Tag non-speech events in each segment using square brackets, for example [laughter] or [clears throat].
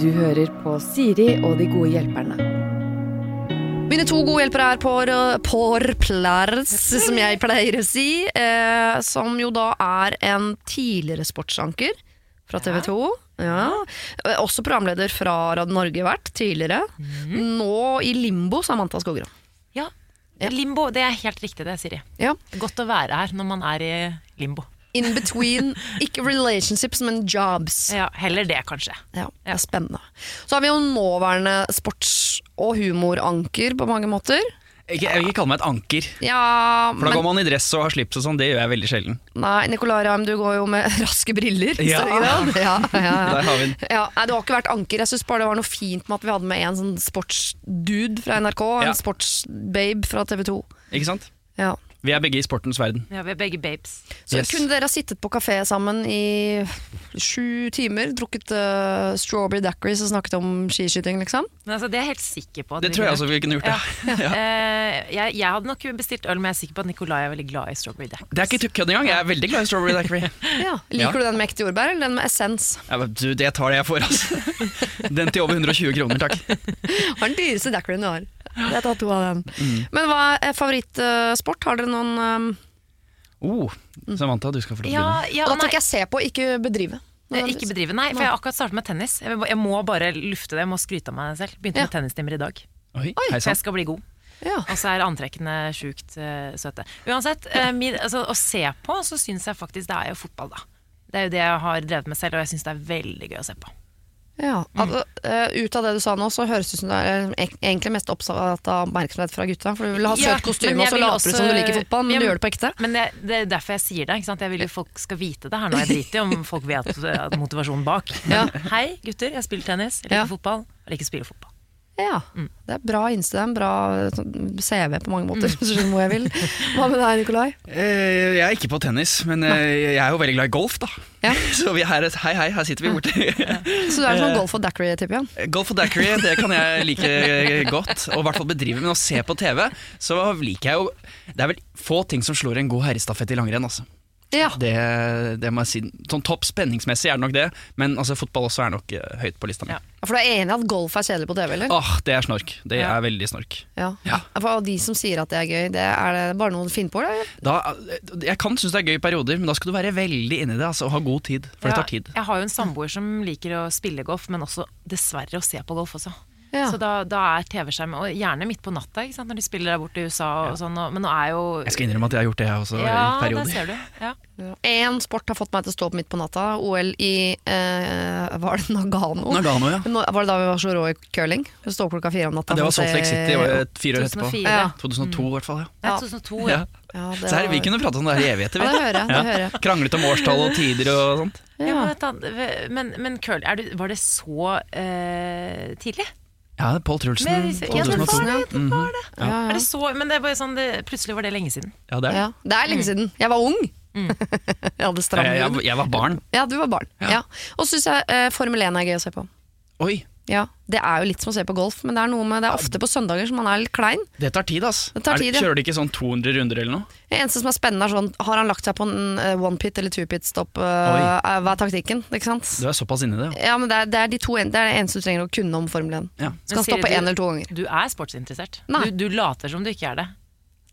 Du hører på Siri og de gode hjelperne. Mine to gode hjelpere er por, porplars, som jeg pleier å si. Eh, som jo da er en tidligere sportsanker fra TV 2. Ja. Eh, Også programleder fra Radio Norge vært tidligere. Nå i limbo, Samantha Skogran. Ja. Limbo, det er helt riktig det, Siri. Ja. Godt å være her når man er i limbo. In between, ikke relationships, men jobs. Ja, Heller det, kanskje. Ja, det er spennende. Så har vi jo nåværende sports- og humoranker på mange måter. Ikke, jeg vil ikke kalle meg et anker, Ja, for da men går man i dress og har slips og sånn. Det gjør jeg veldig sjelden. Nei, Nicolai Ramm, du går jo med [laughs] raske briller. Ja. ja, ja, ja. [laughs] Der har vi den. Ja, nei, det har ikke vært anker. Jeg syns bare det var noe fint med at vi hadde med en sånn sportsdude fra NRK, en Ja. sportsbabe fra TV 2. Ikke sant? Ja. Vi er begge i sportens verden. Ja, Vi er begge babes. Så Yes. kunne dere ha sittet på kafé sammen i sju timer, drukket uh, strawberry daiquiris og snakket om skiskyting, liksom? Men altså, det er jeg helt sikker på. at Det tror jeg også vi kunne gjort. Ja. det. Uh, [laughs] [laughs] jeg, jeg hadde nok bestilt øl, men jeg er sikker på at Nicolai er veldig glad i strawberry deck. Det er ikke kødd engang. Jeg er veldig glad i strawberry daiquiri. [laughs] Ja. Liker du den med ekte jordbær, eller den med essens? Ja, men du, det tar det jeg får, altså. Den til over 120 kroner, takk. Har den dyreste daiquirien du har. Jeg tar to av den. Mm. Men hva er favorittsport? Har dere noen um, Oh, Samantha, du skal få lov til å da tenker jeg se på, ikke bedrive. eh, ikke bedrive, nei, for jeg har akkurat startet med tennis. Jeg, må bare lufte det, jeg må skryte av meg selv. Begynte Ja. med tennistimer i dag, Oi, så jeg skal bli god. Ja. Og så er antrekkene sjukt uh, søte. Uansett, uh, min, altså, å se på, så syns jeg faktisk det er jo fotball, da. Det er jo det jeg har drevet med selv, og jeg syns det er veldig gøy å se på. Ja, altså, uh, Ut av det du sa nå, så høres det ut som du er egentlig mest opptatt av oppmerksomhet fra gutta. For du vil ha Ja, søt kostyme, og så later du som du liker fotball, men Ja, du gjør det på ekte. Men det, det er derfor jeg sier det. Jeg vil jo folk skal vite det her nå. Jeg driter i om folk vet motivasjonen bak. Men hei, gutter, jeg spiller tennis, jeg liker Ja. fotball, jeg liker å spille fotball. Ja, Mm. Det er bra Instagram, bra sånn, CV på mange måter. [laughs] hvis du skjønner hvor jeg vil. Hva med deg, Nikolai? Eh, Jeg er ikke på tennis, men eh, jeg er jo veldig glad i golf, da. Ja. [laughs] Så vi er her, hei, hei, her sitter vi borte. Så du er sånn golf og daiquiri-type igjen? Golf og daiquiri det kan jeg like godt, og i hvert fall bedrive. Men å se på TV, så liker jeg jo Det er vel få ting som slår en god herrestafett i langrenn. Altså. Ja. Det, det må jeg si. Sånn topp spenningsmessig er det nok det, men altså, fotball også er nok uh, høyt på lista mi. Ja. For du er enig i at golf er kjedelig på TV, eller? Åh, det er snork. Det Ja. er veldig snork. Ja. Ja. For de som sier at det er gøy, det er det bare noe du finner på? Eller? Da, jeg kan synes det er gøy i perioder, men da skal du være veldig inni det altså, og ha god tid. For det tar tid. Jeg har jo en samboer som liker å spille golf, men også dessverre å se på golf også. Ja. Så da, da er TV-skjerm, og gjerne midt på natta ikke sant? når de spiller der borte i USA. Og sånn, og, men nå er jo Jeg skal innrømme at jeg har gjort det jeg også, Ja, i der Det ser du. Ja. Én sport har fått meg til å stå opp midt på natta. OL i eh, Var det Nagano? Nagano, ja. Nå, var det da vi var så rå i curling? Vi står opp klokka fire om natta. Det var Salt Lake City var et- fire år etterpå. Ja. 2002 i hvert fall, ja. Ja. 2002, ja. ja. Ja, det Så her, vi kunne prate om det her i evigheter. Ja, det hører. Det hører. Kranglet om årstall og tider og sånt. Ja, Ja. men, men, men curl, er du, var det så eh, tidlig? Ja, Pål Trulsen, Men, ja, det var det, det var det. Ja, ja. Er det så, men det er bare sånn, det, plutselig var det lenge siden. Ja, det er Ja, det. er lenge siden. Jeg var ung. [laughs] jeg hadde stram Jeg, hud. jeg, jeg var barn. Ja, du var barn. Ja. Ja. Og så syns jeg eh, Formel 1 er gøy å se på. Oi, Ja, Det er jo litt som å se på golf, men det er noe med Det er ofte på søndager som man er litt klein. det tar tid, ass. Det tar Er tid, ja. Kjører de ikke sånn 200 runder eller noe? Det eneste som er spennende, er sånn Har han lagt seg på en eh, one pit eller two pit stop? eh, er- hva er taktikken? Ikke sant? Du er såpass inni det. ja. Ja, men det er, det, er de to, en- det er det eneste du trenger å kunne om Formel 1. Ja. Skal Men stoppe Siri, du- én eller to ganger. Du er sportsinteressert. Nei. Du, du later som du ikke er det,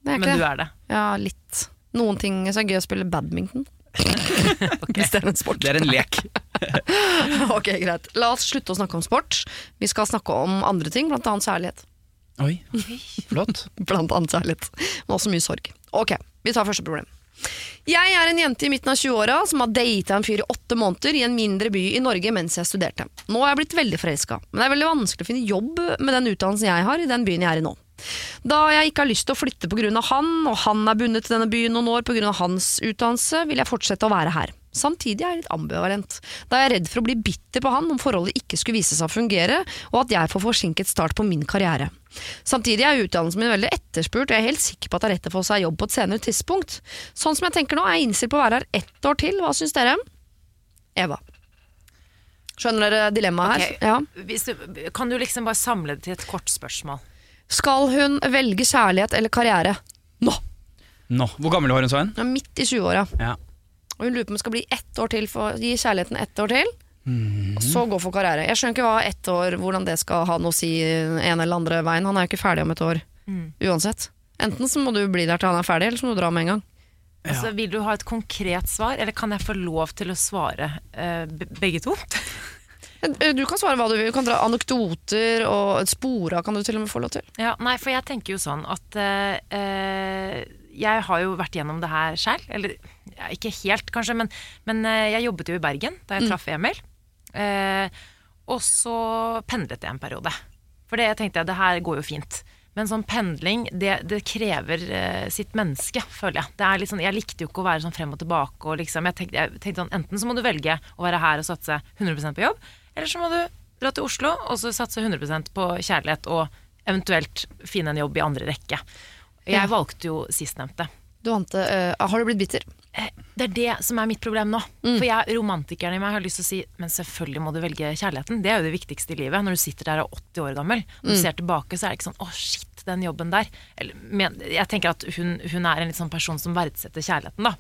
Det er men ikke du det. er det. Ja, litt. Noen ting så er det gøy å spille badminton. Hvis det er en sport. Det er en lek. [laughs] ok, greit. La oss slutte å snakke om sport. Vi skal snakke om andre ting, blant annet kjærlighet. Oi, flott. [laughs] Blant annet kjærlighet. Men også mye sorg. Ok, vi tar første problem. Jeg er en jente i midten av 20-åra som har data en fyr i åtte måneder i en mindre by i Norge mens jeg studerte. Nå er jeg blitt veldig forelska, men det er veldig vanskelig å finne jobb med den utdannelsen jeg har i den byen jeg er i nå. Da jeg ikke har lyst til å flytte pga. han, og han er bundet til denne byen noen år pga. hans utdannelse, vil jeg fortsette å være her. Samtidig er jeg litt ambivalent, da jeg er redd for å bli bitter på han om forholdet ikke skulle vise seg å fungere, og at jeg får forsinket start på min karriere. Samtidig er utdannelsen min veldig etterspurt, og jeg er helt sikker på at det er rett å få seg jobb på et senere tidspunkt. Sånn som jeg tenker nå, er jeg innstilt på å være her ett år til. Hva syns dere? Eva. Skjønner dere dilemmaet her? Okay. Ja. Hvis du, kan du liksom bare samle det til et kort spørsmål? Skal hun velge kjærlighet eller karriere? Nå! Nå, Hvor gammel var hun? Hun er midt i 20-åra. Ja. Og hun lurer på om hun skal bli ett år til for gi kjærligheten ett år til. Mm. Og så gå for karriere. Jeg skjønner ikke hva ett år, hvordan det skal ha noe å si en eller andre veien. Han er jo ikke ferdig om et år Mm. uansett. Enten så må du bli der til han er ferdig, eller så må du dra med en gang. Altså, vil du ha et konkret svar, eller kan jeg få lov til å svare eh, begge to? Eh, Du kan svare hva du vil. Du kan dra anekdoter og spora kan du til og med få lov til. Ja, nei, for jeg tenker jo sånn at eh, jeg har jo vært gjennom det her sjæl. Eller ja, ikke helt, kanskje, men, men jeg jobbet jo i Bergen da jeg traff Emil. Uh, og så pendlet jeg en periode. For det tenkte jeg, det her går jo fint. Men sånn pendling, det, det krever uh, sitt menneske, føler jeg. Er sånn, jeg likte jo ikke å være sånn frem og tilbake. Og liksom, jeg tenkte, jeg tenkte sånn, Enten så må du velge å være her og satse 100% på jobb, eller så må du dra til Oslo og så satse 100% på kjærlighet og eventuelt finne en jobb i andre rekke. Jeg Ja. valgte jo sistnevnte. Du ante, uh, har du blitt bitter? Eh, Det er det som er mitt problem nå. For jeg, romantikeren i meg har lyst til å si Men selvfølgelig må du velge kjærligheten. Det er jo det viktigste i livet. Når du sitter der og er 80 år gammel, når du ser tilbake, så er det ikke sånn Å, shit, den jobben der. Eller, men, jeg tenker at hun, hun er en litt sånn person som verdsetter kjærligheten, da.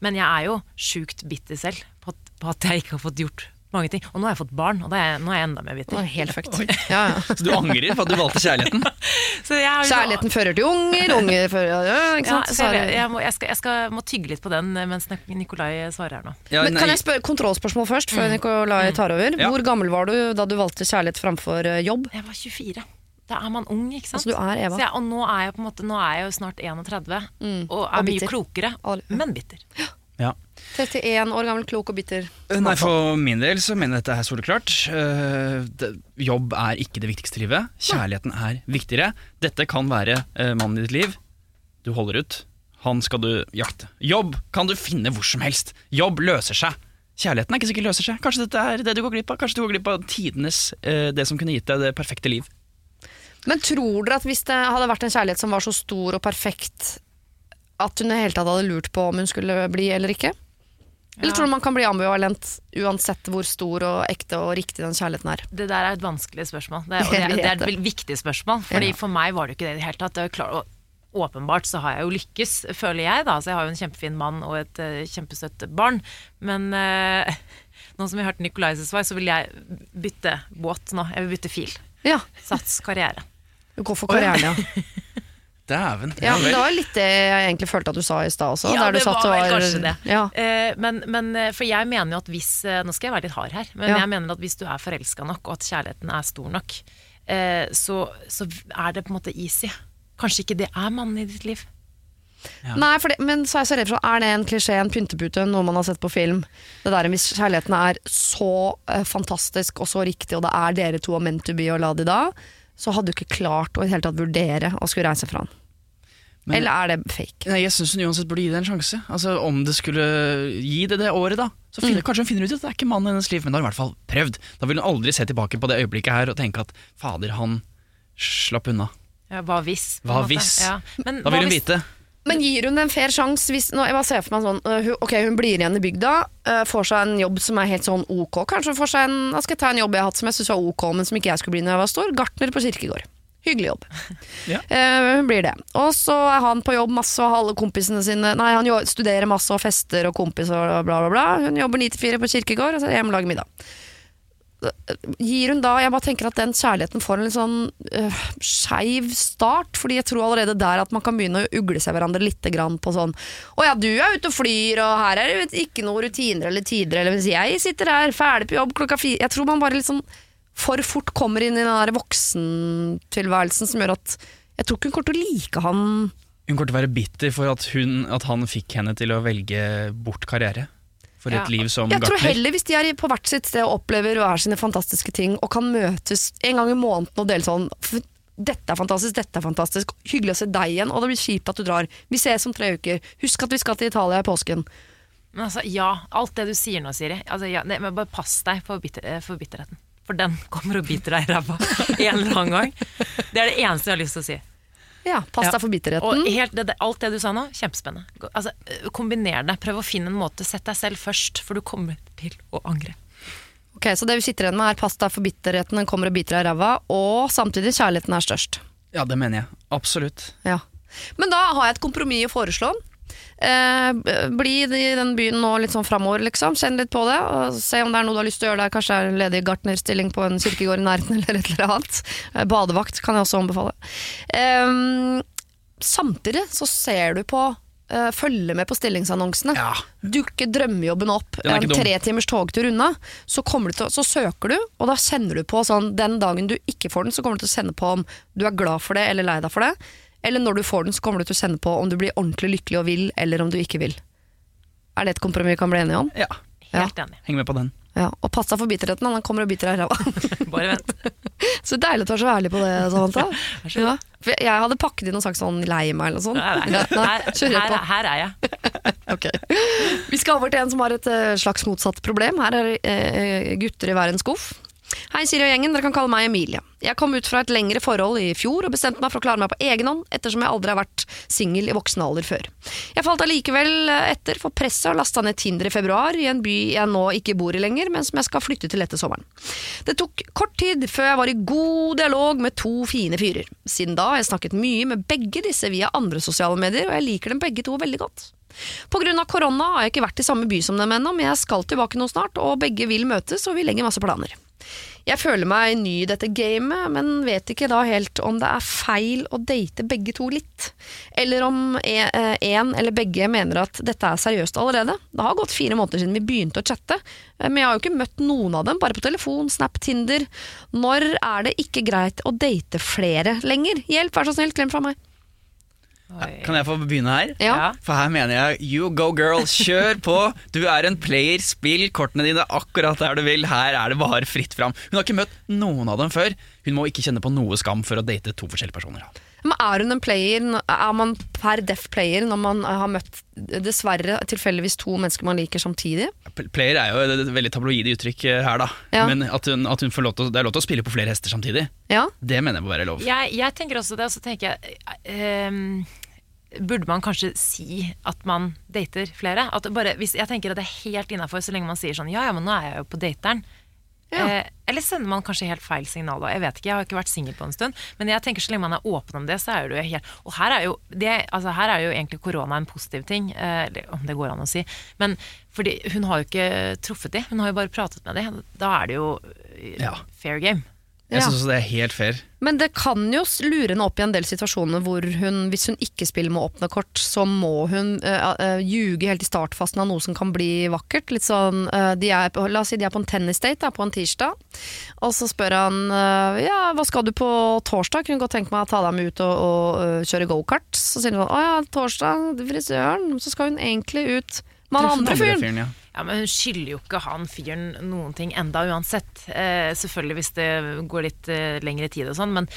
Men jeg er jo sjukt bitter selv på at, på at jeg ikke har fått gjort mange ting. Og nå har jeg fått barn, og da er jeg, nå er jeg enda mer bitter. helt fucked. Ja, ja. [laughs] Så du angrer på at du valgte kjærligheten? [laughs] Så jeg har Kjærligheten fører til unger, unger fører ja, ikke sant? er jeg, jeg, må, jeg, skal, jeg skal, må tygge litt på den mens Nikolai svarer her nå. Ja, Men kan jeg spørre kontrollspørsmål først, før Nikolai tar over? Ja. Hvor gammel var du da du valgte kjærlighet framfor eh, jobb? Jeg var 24. Da er man ung, ikke sant? Altså, du er Eva. Så jeg, og nå er jeg på en måte Nå er jeg jo snart 31 og er Og mye klokere, men bitter. ja. 31 år gammel, klok og bitter. Nei, For min del så mener jeg dette er soleklart. Eh, Jobb er ikke det viktigste i livet. Kjærligheten er viktigere. Dette kan være eh, mannen i ditt liv. Du holder ut. Han skal du jakte. Jobb kan du finne hvor som helst. Jobb løser seg. Kjærligheten er ikke sikkert løser seg. Kanskje dette er det du går glipp av. Kanskje du går glipp av tidenes eh, det som kunne gitt deg det perfekte liv. Men tror dere at hvis det hadde vært en kjærlighet som var så stor og perfekt, at hun i hele tatt hadde lurt på om hun skulle bli eller ikke? Eller Ja. tror du man kan bli ambivalent uansett hvor stor og ekte og riktig den kjærligheten er? Det der er et vanskelig spørsmål. Det er, [laughs] det, er, det er et viktig spørsmål. Fordi Ja. For meg var det ikke det i det hele tatt. Det klart, og åpenbart så har jeg jo lykkes, føler jeg. da Så Jeg har jo en kjempefin mann og et uh, kjempesøtt barn. Men uh, [laughs] nå som vi hørte Nicolaises svar, så vil jeg bytte båt nå. Jeg vil bytte fil. Ja, Sats karriere. du går for karrieren, ja. [laughs] Dæven. ja men det var litt det jeg egentlig følte at du sa i stad også. Ja, der du det satt var vel kanskje det. Ja. Uh, men, men eh, for jeg mener jo at hvis eh, Nå skal jeg være litt hard her, men Ja. jeg mener at hvis du er forelska nok, og at kjærligheten er stor nok, uh, så, så er det på en måte easy. Kanskje ikke det er mannen i ditt liv. Ja. Nei, for det, men så er jeg så redd for Er det en klisjé, en pyntepute, noe man har sett på film? Det der Hvis kjærligheten er så uh, fantastisk og så riktig, og det er dere to og meant to be og la de da, så hadde du ikke klart å i det hele tatt vurdere å skulle reise fra han. Men- Eller er det fake? Nei, jeg syns hun uansett burde gi det en sjanse. Altså Om det skulle gi det det året, da. Så finner, kanskje hun finner ut at det er ikke mannen i hennes liv, men da har hun i hvert fall prøvd. Da vil hun aldri se tilbake på det øyeblikket her og tenke at fader, han slapp unna. Ja, hva hvis? Hva hvis? Ja. Men Da vil hun hvis- vite. Men gir hun en fair sjanse hvis nå, Jeg bare ser for meg sånn øh, Ok, hun blir igjen i bygda, øh, får seg en jobb som er helt sånn ok. Kanskje hun får seg en Da skal jeg ta en jobb jeg har hatt som jeg syns var ok, men som ikke jeg skulle bli når jeg var stor. Gartner på kirkegård. Hyggelig jobb. [laughs] Ja. Uh, hun blir det. Og så er han på jobb masse og har alle kompisene sine Nei, han jo- studerer masse og fester og kompiser og bla, bla, bla. Hun jobber 9 til 4 på kirkegård, og så er hjemme og lager middag. Gir hun da Jeg bare tenker at den kjærligheten får en litt sånn øh, skeiv start. Fordi jeg tror allerede der at man kan begynne å ugle seg hverandre litt på sånn Å ja, du er ute og flyr, og her er det ikke noen rutiner eller tider, eller hvis jeg sitter her ferdig på jobb klokka fire. Jeg tror man bare litt sånn for fort kommer inn i den der voksentilværelsen som gjør at Jeg tror ikke hun kommer til å like han Hun kommer til å være bitter for at, hun, at han fikk henne til å velge bort karriere. For Ja. et liv som Jeg tror gartner. heller hvis de er på hvert sitt sted og opplever hver sine fantastiske ting, og kan møtes en gang i måneden og dele sånn dette er fantastisk, dette er fantastisk, hyggelig å se deg igjen, og det blir kjipt at du drar. Vi ses om tre uker. Husk at vi skal til Italia i påsken. Men altså, ja, alt det du sier nå, Siri. Altså, ja, nei, men bare pass deg for, bitter, eh, for bitterheten. For den kommer og biter deg i ræva [laughs] en eller annen gang. Det er det eneste jeg har lyst til å si. Ja, pass Ja. deg for bitterheten. Og helt, det, det, alt det du sa nå, kjempespennende. Altså, kombiner det. Prøv å finne en måte. Sett deg selv først, for du kommer til å angre. Ok, Så det vi sitter igjen med er pass deg for bitterheten, den kommer og biter deg i ræva, og samtidig kjærligheten er størst. Ja, det mener jeg. Absolutt. Ja. Men da har jeg et kompromiss å foreslå. Eh, bli i den byen nå litt sånn framover, liksom. Kjenn litt på det. Og se om det er noe du har lyst til å gjøre der. Kanskje det er ledig gartnerstilling på en kirkegård i nærheten, [laughs] eller et eller annet. Eh, badevakt kan jeg også anbefale. Eh, samtidig så ser du på eh, Følger med på stillingsannonsene. Ja. Dukker drømmejobben opp en tre timers togtur unna, så, du til, så søker du, og da kjenner du på sånn Den dagen du ikke får den, så kommer du til å kjenne på om du er glad for det eller lei deg for det. Eller når du får den, så kommer du til å kjenne på om du blir ordentlig lykkelig og vil, eller om du ikke vil. Er det et kompromiss vi kan bli enige om? Ja, Helt enig. heng med på den. Ja, Og pass deg for bitterheten, han kommer og biter deg i ræva. [laughs] Bare vent. [laughs] så deilig at du er så ærlig på det, Samantha. Ja. For jeg hadde pakket inn og sagt sånn lei meg eller noe sånt. Nei, nei. Nei, Her, her, her er jeg. [laughs] Ok. Vi skal over til en som har et eh, slags motsatt problem. Her er eh, gutter i hver en skuff. Hei, Siri og gjengen. Dere kan kalle meg Emilie. Jeg kom ut fra et lengre forhold i fjor og bestemte meg for å klare meg på egen hånd, ettersom jeg aldri har vært singel i voksen alder før. Jeg falt allikevel etter for presset og lasta ned Tinder i februar, i en by jeg nå ikke bor i lenger, men som jeg skal flytte til etter sommeren. Det tok kort tid før jeg var i god dialog med to fine fyrer. Siden da har jeg snakket mye med begge disse via andre sosiale medier, og jeg liker dem begge to veldig godt. På grunn av korona har jeg ikke vært i samme by som dem ennå, men jeg skal tilbake nå snart, og begge vil møtes, og vi legger masse planer. Jeg føler meg ny i dette gamet, men vet ikke da helt om det er feil å date begge to litt. Eller om en, eh, eller begge mener at dette er seriøst allerede. Det har gått fire måneder siden vi begynte å chatte, eh, men jeg har jo ikke møtt noen av dem, bare på telefon, Snap, Tinder. Når er det ikke greit å date flere lenger? Hjelp, vær så snill, klem fra meg. Oi. Kan jeg få begynne her? Ja. For her mener jeg you go girl, kjør på! Du er en player, spill kortene dine akkurat der du vil. Her er det bare fritt fram. Hun har ikke møtt noen av dem før. Hun må ikke kjenne på noe skam for å date to forskjellige personer. Men er hun en player? Er man per deaf player når man har møtt dessverre tilfeldigvis to mennesker man liker samtidig? Player er jo et veldig tabloide uttrykk eh, her, da. Ja. Men at hun, at hun får lov til, å- det er lov til å spille på flere hester samtidig, Ja. det mener jeg må være lov. Jeg, jeg tenker også det, og så tenker jeg ehm, Burde man kanskje si at man dater flere? At bare, hvis, jeg tenker at det er helt innafor så lenge man sier sånn Ja, ja, men nå er jeg jo på dateren. Ja. Eh, eller sender man kanskje helt feil signal? da? Jeg vet ikke, jeg har ikke vært singel på en stund. Men jeg tenker så lenge man er åpen om det, så er det jo helt Og her er jo, det, altså, her er jo egentlig korona en positiv ting, eh, om det går an å si. Men fordi hun har jo ikke truffet de, hun har jo bare pratet med de. Da er det jo eh, Ja. fair game. Jeg Ja. syns det er helt fair. Men det kan jo lure henne opp i en del situasjoner hvor hun, hvis hun ikke spiller med åpne kort, så må hun uh, ljuge helt i startfasen av noe som kan bli vakkert. Litt sånn, eh, de er på, La oss si de er på en tennisdate da, på en tirsdag, og så spør han ja, hva skal du på torsdag, kunne godt tenke meg å ta deg med ut og, og kjøre gokart. Så sier hun sånn, å ja, torsdag, frisøren, så skal hun egentlig ut med den andre fyren. Ja. Ja, men hun skylder jo ikke han fyren noen ting enda uansett. Eh, selvfølgelig hvis det går litt eh, lengre tid og sånn, men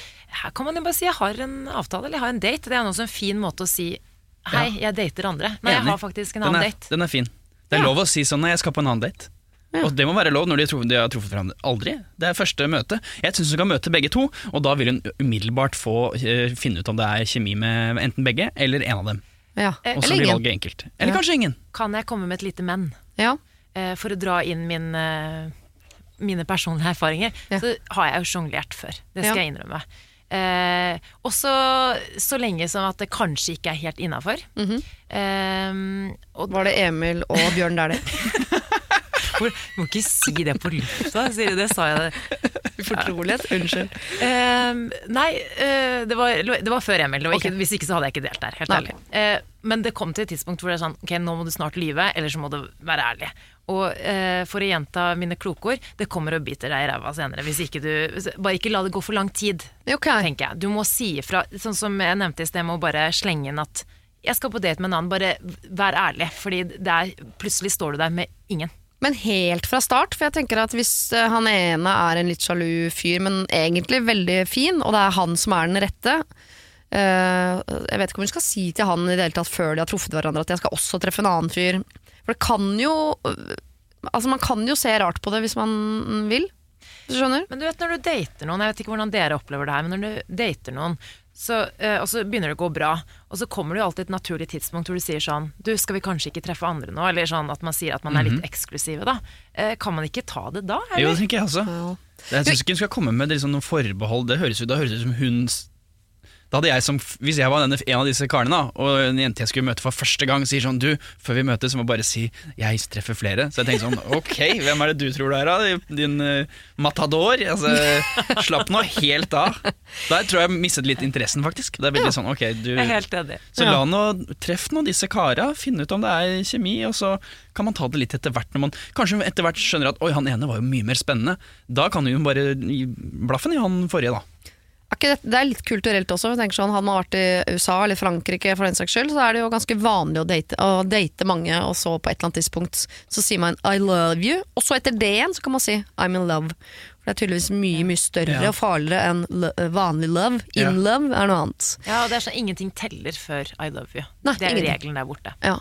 her kan man jo bare si 'jeg har en avtale', eller 'jeg har en date'. Det er også en fin måte å si 'hei, jeg dater andre'. Nei, jeg har faktisk en Den annen er, date. den er fin. Det er Ja. lov å si sånn nei, jeg skal på en annen date. Ja. Og det må være lov når de, de har truffet hverandre. Aldri. Det er første møte. Jeg syns hun kan møte begge to, og da vil hun umiddelbart få uh, finne ut om det er kjemi med enten begge eller en av dem. Ja. Og så blir valget enkelt. Eller Ja. kanskje ingen. Kan jeg komme med et lite men? Ja. Eh, for å dra inn min, eh, mine personlige erfaringer, Ja. så har jeg jo sjonglert før. Det skal Ja. jeg innrømme. Eh, også så lenge som at det kanskje ikke er helt innafor. Mhm. eh, Var det Emil og Bjørn Dæhlie? [laughs] det? du må ikke si det på lufta, sier du det, sa jeg det. Fortrolighet, unnskyld. Ehm, nei, eh, det, var, det var før Emil. Det var ikke, Ok. Hvis ikke så hadde jeg ikke delt der. Helt Nei. ærlig. Men det kom til et tidspunkt hvor det er sånn Ok, nå må du snart lyve, eller så må du være ærlig. Og eh, for å gjenta mine klokord, det kommer og biter deg i ræva senere. Hvis ikke du Bare ikke la det gå for lang tid, okay. tenker jeg. Du må si ifra. Sånn som jeg nevnte i sted, med å bare slenge inn at jeg skal på date med en annen. Bare vær ærlig, fordi er, plutselig står du der med ingen. Men helt fra start, for jeg tenker at hvis eh, han ene er en litt sjalu fyr, men egentlig veldig fin, og det er han som er den rette Jeg vet ikke om hun skal si til han i det hele tatt før de har truffet hverandre at jeg skal også treffe en annen fyr. For det kan jo Altså Man kan jo se rart på det hvis man vil. Du skjønner? Men du vet når du dater noen, jeg vet ikke hvordan dere opplever det her, men når du dater noen, så, eh, og så begynner det å gå bra, og så kommer det jo alltid et naturlig tidspunkt hvor du sier sånn Du, skal vi kanskje ikke treffe andre nå? Eller sånn at man sier at man er litt eksklusive, da. Eh, kan man ikke ta det da, Jo, det tenker jeg også. Jeg syns ikke hun skal komme med liksom noen forbehold. Det høres ut, da høres ut som hun Da hadde jeg som, Hvis jeg var denne, en av disse karene, da, og en jente jeg skulle møte for første gang, sier sånn Du, før vi møtes, så må bare si jeg treffer flere. Så jeg tenkte sånn [laughs] Ok, hvem er det du tror du er, da? Din uh, matador? Altså, [laughs] slapp nå helt av. Der tror jeg jeg mistet litt interessen, faktisk. Det er veldig sånn, ok, du Jeg er helt enig. Så la nå, treff nå disse kara, finn ut om det er kjemi, og så kan man ta det litt etter hvert. Når man kanskje etter hvert skjønner at oi, han ene var jo mye mer spennende. Da kan du jo bare gi blaffen i han forrige, da. Det er litt kulturelt også. Jeg tenker sånn, Hadde man vært i USA eller Frankrike, for den saks skyld, så er det jo ganske vanlig å date, å date mange, og så på et eller annet tidspunkt så sier man 'I love you', og så etter det igjen så kan man si 'I'm in love'. For det er tydeligvis mye mye større Ja. og farligere enn lo vanlig love. In Ja. love er noe annet. Ja, og det er sånn ingenting teller før I love you. Nei, det er ingenting. regelen der borte. Ja.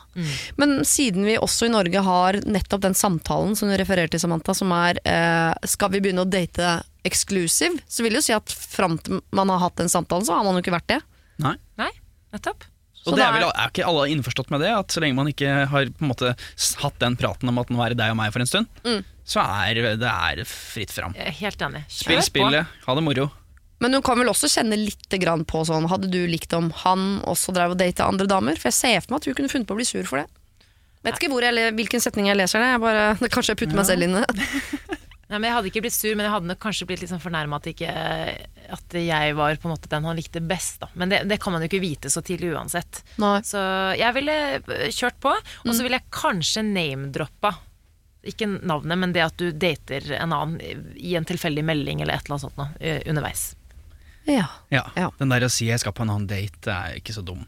Men siden vi også i Norge har nettopp den samtalen som du refererer til, Samantha, som er eh, skal vi begynne å date exclusive, så vil det jo si at fram til man har hatt den samtalen, så har man jo ikke vært det. Nei. Nei, nettopp. Så Og det er, vel, er- ikke alle innforstått med det? At så lenge man ikke har på en måte hatt den praten om at nå er det deg og meg for en stund, Mm. så er det er fritt fram. Helt enig. Spill spillet, ha det moro. Men hun kan vel også kjenne litt på sånn Hadde du likt om han også drev og data andre damer? For jeg ser for meg at hun kunne funnet på å bli sur for det. Vet ikke hvor jeg, hvilken setning jeg leser det. Jeg bare, [laughs] kanskje jeg putter meg selv inn i det. [laughs] Nei, men Jeg hadde ikke blitt sur, men jeg hadde nok kanskje blitt litt sånn fornærma at, at jeg var på en måte den han likte best. Da. Men det, det kan man jo ikke vite så tidlig uansett. Nei. Så jeg ville eh, kjørt på, og så ville jeg kanskje name-droppa. Ikke navnet, men det at du dater en annen i en tilfeldig melding eller et eller annet sånt noe, eh, underveis. Ja, Ja, Ja. Den der å si 'jeg skal på en annen date' er ikke så dum.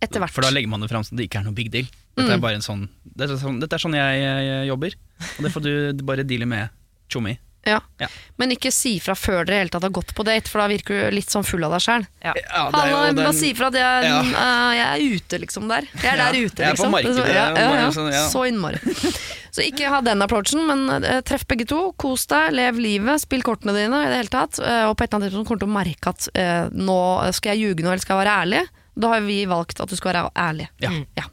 etter hvert. For da legger man det fram som det ikke er noe big deal. Dette er Mm. bare en sånn Dette er sånn, dette er sånn jeg, jeg jobber, og det får du bare deale med tjommi. Ja. Ja. Men ikke si fra før dere helt har gått på date, for da virker du litt sånn full av deg sjæl. Ja. Ja, er jo jeg må den- bare si fra at jeg, Ja. uh, jeg er ute, liksom, der. Jeg er Ja, der ute, jeg er på liksom. markedet, ja, ja, ja. sånn. Så innmari. Så ikke ha den approachen, men uh, treff begge to. Kos deg, lev livet, spill kortene dine i det hele tatt. Uh, og på et eller annet tidspunkt kommer du til å merke at nå skal jeg ljuge nå, eller skal jeg være ærlig. Da har vi valgt at du skal være ærlig. Ja.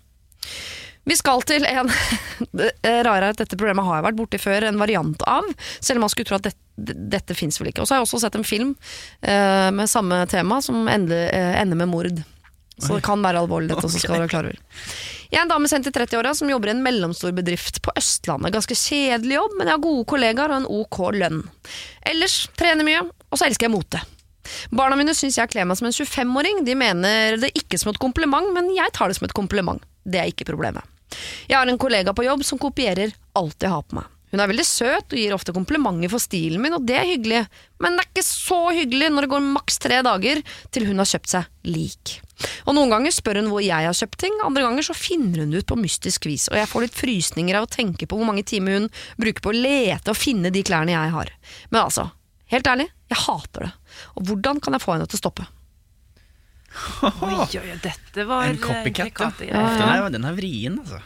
Vi skal til en [laughs] Det rare er at dette problemet har jeg vært borti før, en variant av. Selv om man skulle tro at dette, dette fins vel ikke. Og så har jeg også sett en film eh, med samme tema, som ender, eh, ender med mord. Så det kan være alvorlig, dette også, skal være klar over. Jeg er en dame sendt i 30-åra som jobber i en mellomstor bedrift på Østlandet. Ganske kjedelig jobb, men jeg har gode kollegaer og en ok lønn. Ellers trener mye, og så elsker jeg mote. Barna mine syns jeg kler meg som en 25-åring. De mener det ikke som et kompliment, men jeg tar det som et kompliment. Det er ikke problemet. Jeg har en kollega på jobb som kopierer alt jeg har på meg. Hun er veldig søt og gir ofte komplimenter for stilen min, og det er hyggelig, men det er ikke så hyggelig når det går maks tre dager til hun har kjøpt seg lik. Og Noen ganger spør hun hvor jeg har kjøpt ting, andre ganger så finner hun det ut på mystisk vis, og jeg får litt frysninger av å tenke på hvor mange timer hun bruker på å lete og finne de klærne jeg har. Men altså, helt ærlig, jeg hater det. Og hvordan kan jeg få henne til å stoppe? Oi, oi, oi, dette var En copycat, ja. Ja. Den, er, den er vrien, altså.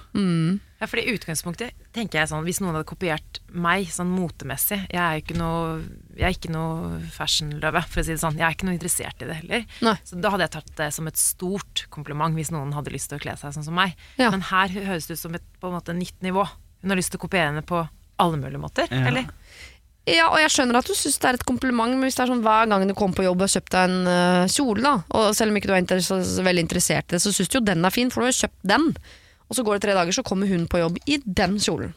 Ja, fordi utgangspunktet tenker jeg sånn Hvis noen hadde kopiert meg sånn motemessig Jeg er jo ikke noe Jeg er ikke noe fashion-løve, for å si det sånn. Jeg er ikke noe interessert i det heller. Nei. Så da hadde jeg tatt det som et stort kompliment hvis noen hadde lyst til å kle seg sånn som meg. Ja. Men her høres det ut som et på en måte nytt nivå. Hun har lyst til å kopiere henne på alle mulige måter, Ja. eller? Ja, og jeg skjønner at du syns det er et kompliment, men hvis det er sånn hver gang du kommer på jobb og har kjøpt deg en uh, kjole, da, og selv om ikke du er så, så veldig interessert i det, så syns du jo den er fin, for du har jo kjøpt den. Og så går det tre dager, så kommer hun på jobb i den kjolen.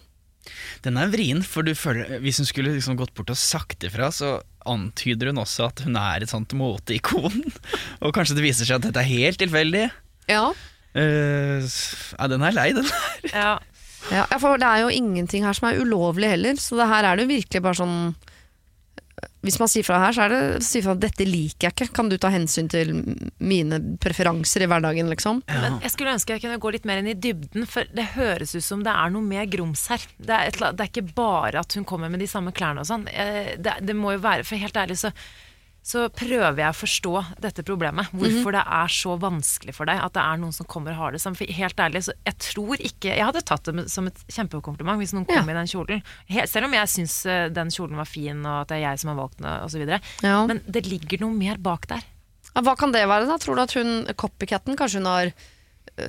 Den er vrien, for du føler Hvis hun skulle liksom gått bort og sagt ifra, så antyder hun også at hun er et sånt moteikon. [laughs] og kanskje det viser seg at dette er helt tilfeldig. Ja. Uh, ja, den er lei, den. der. Ja. Ja, for det er jo ingenting her som er ulovlig heller, så det her er det jo virkelig bare sånn Hvis man sier fra her, så er det si fra at 'dette liker jeg ikke'. Kan du ta hensyn til mine preferanser i hverdagen, liksom? Men jeg skulle ønske jeg kunne gå litt mer inn i dybden, for det høres ut som det er noe mer grums her. Det er, et, det er ikke bare at hun kommer med de samme klærne og sånn. Eh, Det, det må jo være, for helt ærlig så, så prøver jeg å forstå dette problemet. Hvorfor det er så vanskelig for deg at det er noen som kommer og har det sånn. For helt ærlig, så jeg tror ikke Jeg hadde tatt det som et kjempekompliment hvis noen kom Ja. i den kjolen. He- Selv om jeg syns eh, den kjolen var fin, og at det er jeg som har valgt den, osv. Ja. Men det ligger noe mer bak der. Ja, Hva kan det være, da? Tror du at hun copycaten kanskje hun har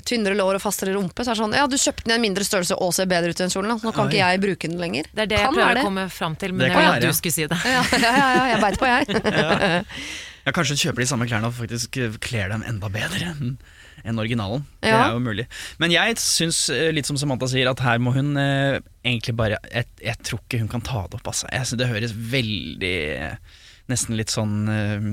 tynnere lår og fastere rumpe? Så er det sånn, ja, du kjøpte den i en mindre størrelse og ser bedre ut i den kjolen. da. Nå kan Oi. ikke jeg bruke den lenger. Det er det kan jeg prøver det. å komme fram til, men Det jeg kan vil være, at du skulle si det. Ja, ja, ja, ja jeg beit på, jeg. [laughs] Ja, Kanskje hun kjøper de samme klærne og faktisk eh, kler dem enda bedre enn originalen. Det Ja. er jo mulig. Men jeg syns, eh, litt som Samantha sier, at her må hun eh, egentlig bare jeg, jeg tror ikke hun kan ta det opp, altså. Jeg synes Det høres veldig eh, Nesten litt sånn eh,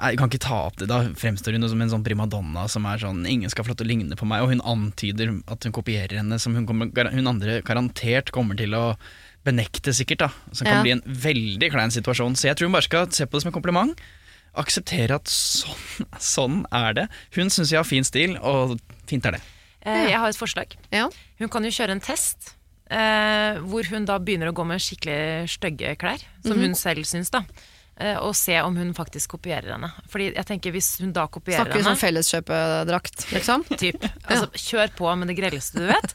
jeg kan ikke ta opp det. Da fremstår hun som en sånn primadonna som er sånn Ingen skal få lov til å ligne på meg, og hun antyder at hun kopierer henne, som hun, kommer, hun andre garantert kommer til å benekte, sikkert. da Som kan Ja. bli en veldig klein situasjon. Så jeg tror hun bare skal se på det som en kompliment. Akseptere at sånn, [laughs] sånn er det. Hun syns jeg har fin stil, og fint er det. Eh, Jeg har et forslag. Ja. Hun kan jo kjøre en test. Eh, hvor hun da begynner å gå med skikkelig stygge klær, som hun selv syns, da. Eh, og se om hun faktisk kopierer henne. Fordi jeg tenker Hvis hun da kopierer Snakker vi som sånn felleskjøpedrakt, liksom? [laughs] typ. Altså, kjør på med det grelleste du vet.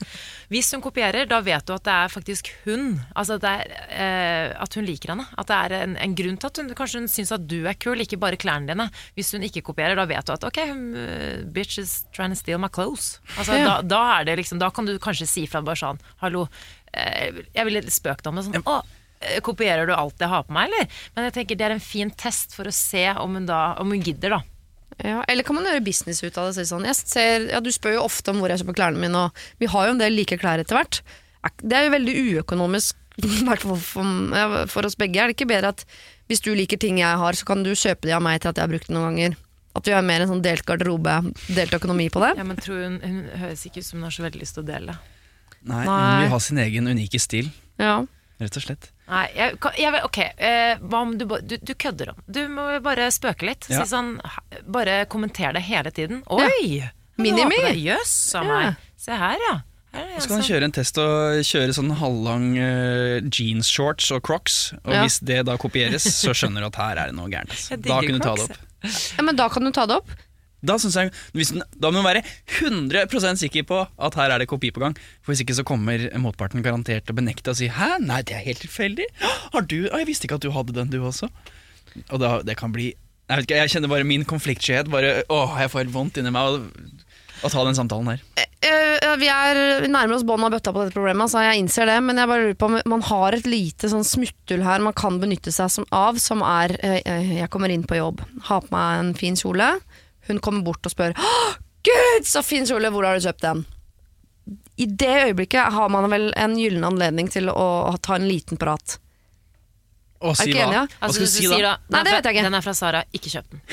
Hvis hun kopierer, da vet du at det er faktisk hun. Altså at, det er, eh, at hun liker henne. At det er en, en grunn til at hun kanskje hun syns at du er kul, ikke bare klærne dine. Hvis hun ikke kopierer, da vet du at ok, hun, eh, bitch is trying to steal my clothes. Altså, Ja. da, da, er det liksom, da kan du kanskje si fra bare sånn hallo, eh, jeg ville spøkt om det sånn. Å, eh, Kopierer du alt jeg har på meg, eller? Men jeg tenker det er en fin test for å se om hun, da, om hun gidder, da. Ja, eller kan man gjøre business ut av det? Sånn. jeg ser, ja, du spør jo ofte om hvor jeg kjøper klærne mine, og vi har jo en del like klær etter hvert. Er- Det er jo veldig uøkonomisk, [laughs] for oss begge. Er det ikke bedre at hvis du liker ting jeg har, så kan du kjøpe de av meg til at jeg har brukt det noen ganger? At vi har mer en sånn delt garderobe, delt økonomi på det? Ja, men tror hun, hun høres ikke ut som hun har så veldig lyst til å dele. Nei, Nei. Hun vil ha sin egen unike stil, Ja. rett og slett. Nei, jeg, jeg, ok, eh, hva om du, du, du kødder om? Du må bare spøke litt. Ja. Si sånn, bare kommenter det hele tiden. Oi! Minimi. Jøss, a meg. Se her, ja. Så kan han kjøre en test og kjøre sånn halvlang uh, jeans-shorts og crocs. Og Ja. hvis det da kopieres, så skjønner du at her er det noe gærent. Altså. Da kan du ta det opp. ja, men da kan du ta det opp. Da, jeg, den, da må du være 100 sikker på at her er det kopi på gang. For Hvis ikke så kommer motparten garantert til å benekte og si 'hæ, nei, det er helt tilfeldig'. Har du, «Å, Jeg visste ikke at du hadde den, du også. Og da, det kan bli Jeg vet ikke, jeg kjenner bare min konfliktskyhet. Bare, åh, jeg får helt vondt inni meg å ta den samtalen her. Eh, vi er vi nærmer oss bånn av bøtta på dette problemet, så jeg innser det. Men jeg bare lurer på om man har et lite sånn smutthull her man kan benytte seg av, som er eh, eh, Jeg kommer inn på jobb, har på meg en fin kjole. Hun kommer bort og spør Gud, så fin kjole! Hvor har du kjøpt den? I det øyeblikket har man vel en gyllen anledning til å, å ta en liten prat. Og si hva? Hva Altså, skal du si sier da? Nei, det vet jeg ikke. Den er fra Sara, ikke kjøp den. [laughs]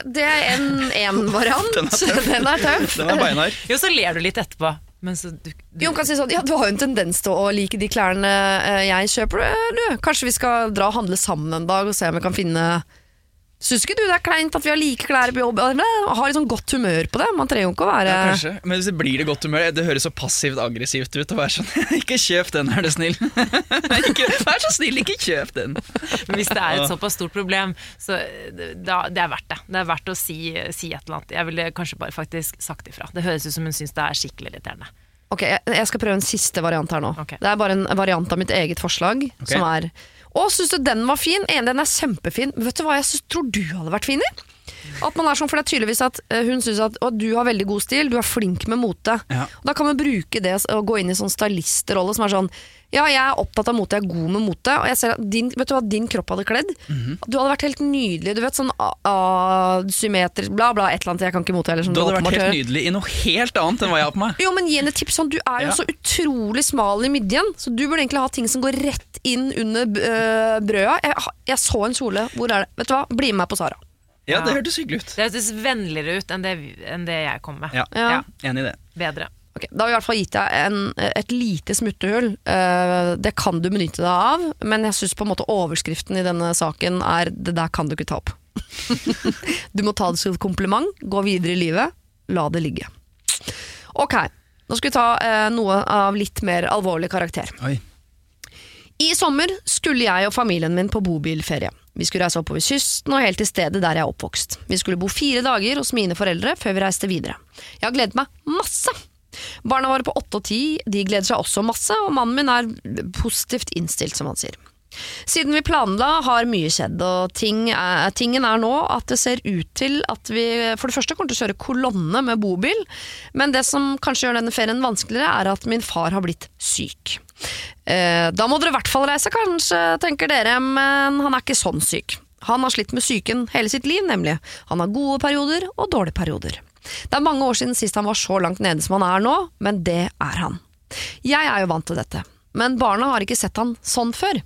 Det er en, en variant. [laughs] [laughs] Den er tøff. Den er beinhard. Jo, så ler du litt etterpå. Men så du, du, Jon kan si sånn, ja Du har jo en tendens til å like de klærne eh, jeg kjøper. eh, Du. Kanskje vi skal dra og handle sammen en dag og se om vi kan finne Syns ikke du det er kleint at vi har like klær på jobb? Har litt sånn godt humør på det. Man trenger jo ikke å være Ja, kanskje. Men hvis det blir det godt humør Det høres så passivt aggressivt ut å være sånn [laughs] Ikke kjøp den, er du snill. [laughs] ikke, vær så snill, ikke kjøp den. Men hvis det er et såpass stort problem, så da, det er verdt det. Det er verdt å si, si et eller annet. Jeg ville kanskje bare faktisk sagt ifra. Det høres ut som hun syns det er skikkelig irriterende. Ok, jeg, jeg skal prøve en siste variant her nå. Okay. Det er bare en variant av mitt eget forslag. okay. Som er Å, syns du den var fin? Enig, den er kjempefin. Men vet du hva jeg tror du hadde vært fin i? At man er sånn, for det er tydeligvis at eh, Hun syns at du har veldig god stil, du er flink med mote. Ja. Da kan man bruke det og gå inn i sånn stylisterolle som er sånn Ja, jeg er opptatt av mote, jeg er god med mote, og jeg ser at din, vet du hva din kropp hadde kledd? Du hadde vært helt nydelig. Du vet sånn Symmeter, bla, bla, et eller annet. Jeg kan ikke mote heller. Sånn, Du hadde vært helt nydelig i noe helt annet enn hva jeg har på meg. Jo, men gi henne et tips. Sånn, du er jo Ja. så utrolig smal i midjen, så du burde egentlig ha ting som går rett inn under øh, brøda. Jeg, jeg så en kjole. Hvor er det? Vet du hva? Bli med meg på Sara. Ja, det hørtes hyggelig ut. Det hørtes vennligere ut enn det, enn det jeg kom med. Ja, Ja. Enig i det. Bedre. Ok, Da har vi i hvert fall gitt deg en, et lite smuttehull. Eh, det kan du benytte deg av, men jeg syns overskriften i denne saken er 'det der kan du ikke ta opp'. [laughs] du må ta det som et kompliment, gå videre i livet, la det ligge. Ok, nå skal vi ta eh, noe av litt mer alvorlig karakter. Oi. I sommer skulle jeg og familien min på bobilferie. Vi skulle reise oppover kysten og helt til stedet der jeg er oppvokst. Vi skulle bo fire dager hos mine foreldre før vi reiste videre. Jeg har gledet meg masse! Barna våre på åtte og ti de gleder seg også masse, og mannen min er positivt innstilt, som han sier. Siden vi planla, har mye skjedd, og ting er, tingen er nå at det ser ut til at vi for det første kommer til å kjøre kolonne med bobil, men det som kanskje gjør denne ferien vanskeligere, er at min far har blitt syk. Eh, da må dere i hvert fall reise, kanskje, tenker dere, men han er ikke sånn syk. Han har slitt med psyken hele sitt liv, nemlig. Han har gode perioder og dårlige perioder. Det er mange år siden sist han var så langt nede som han er nå, men det er han. Jeg er jo vant til dette, men barna har ikke sett han sånn før.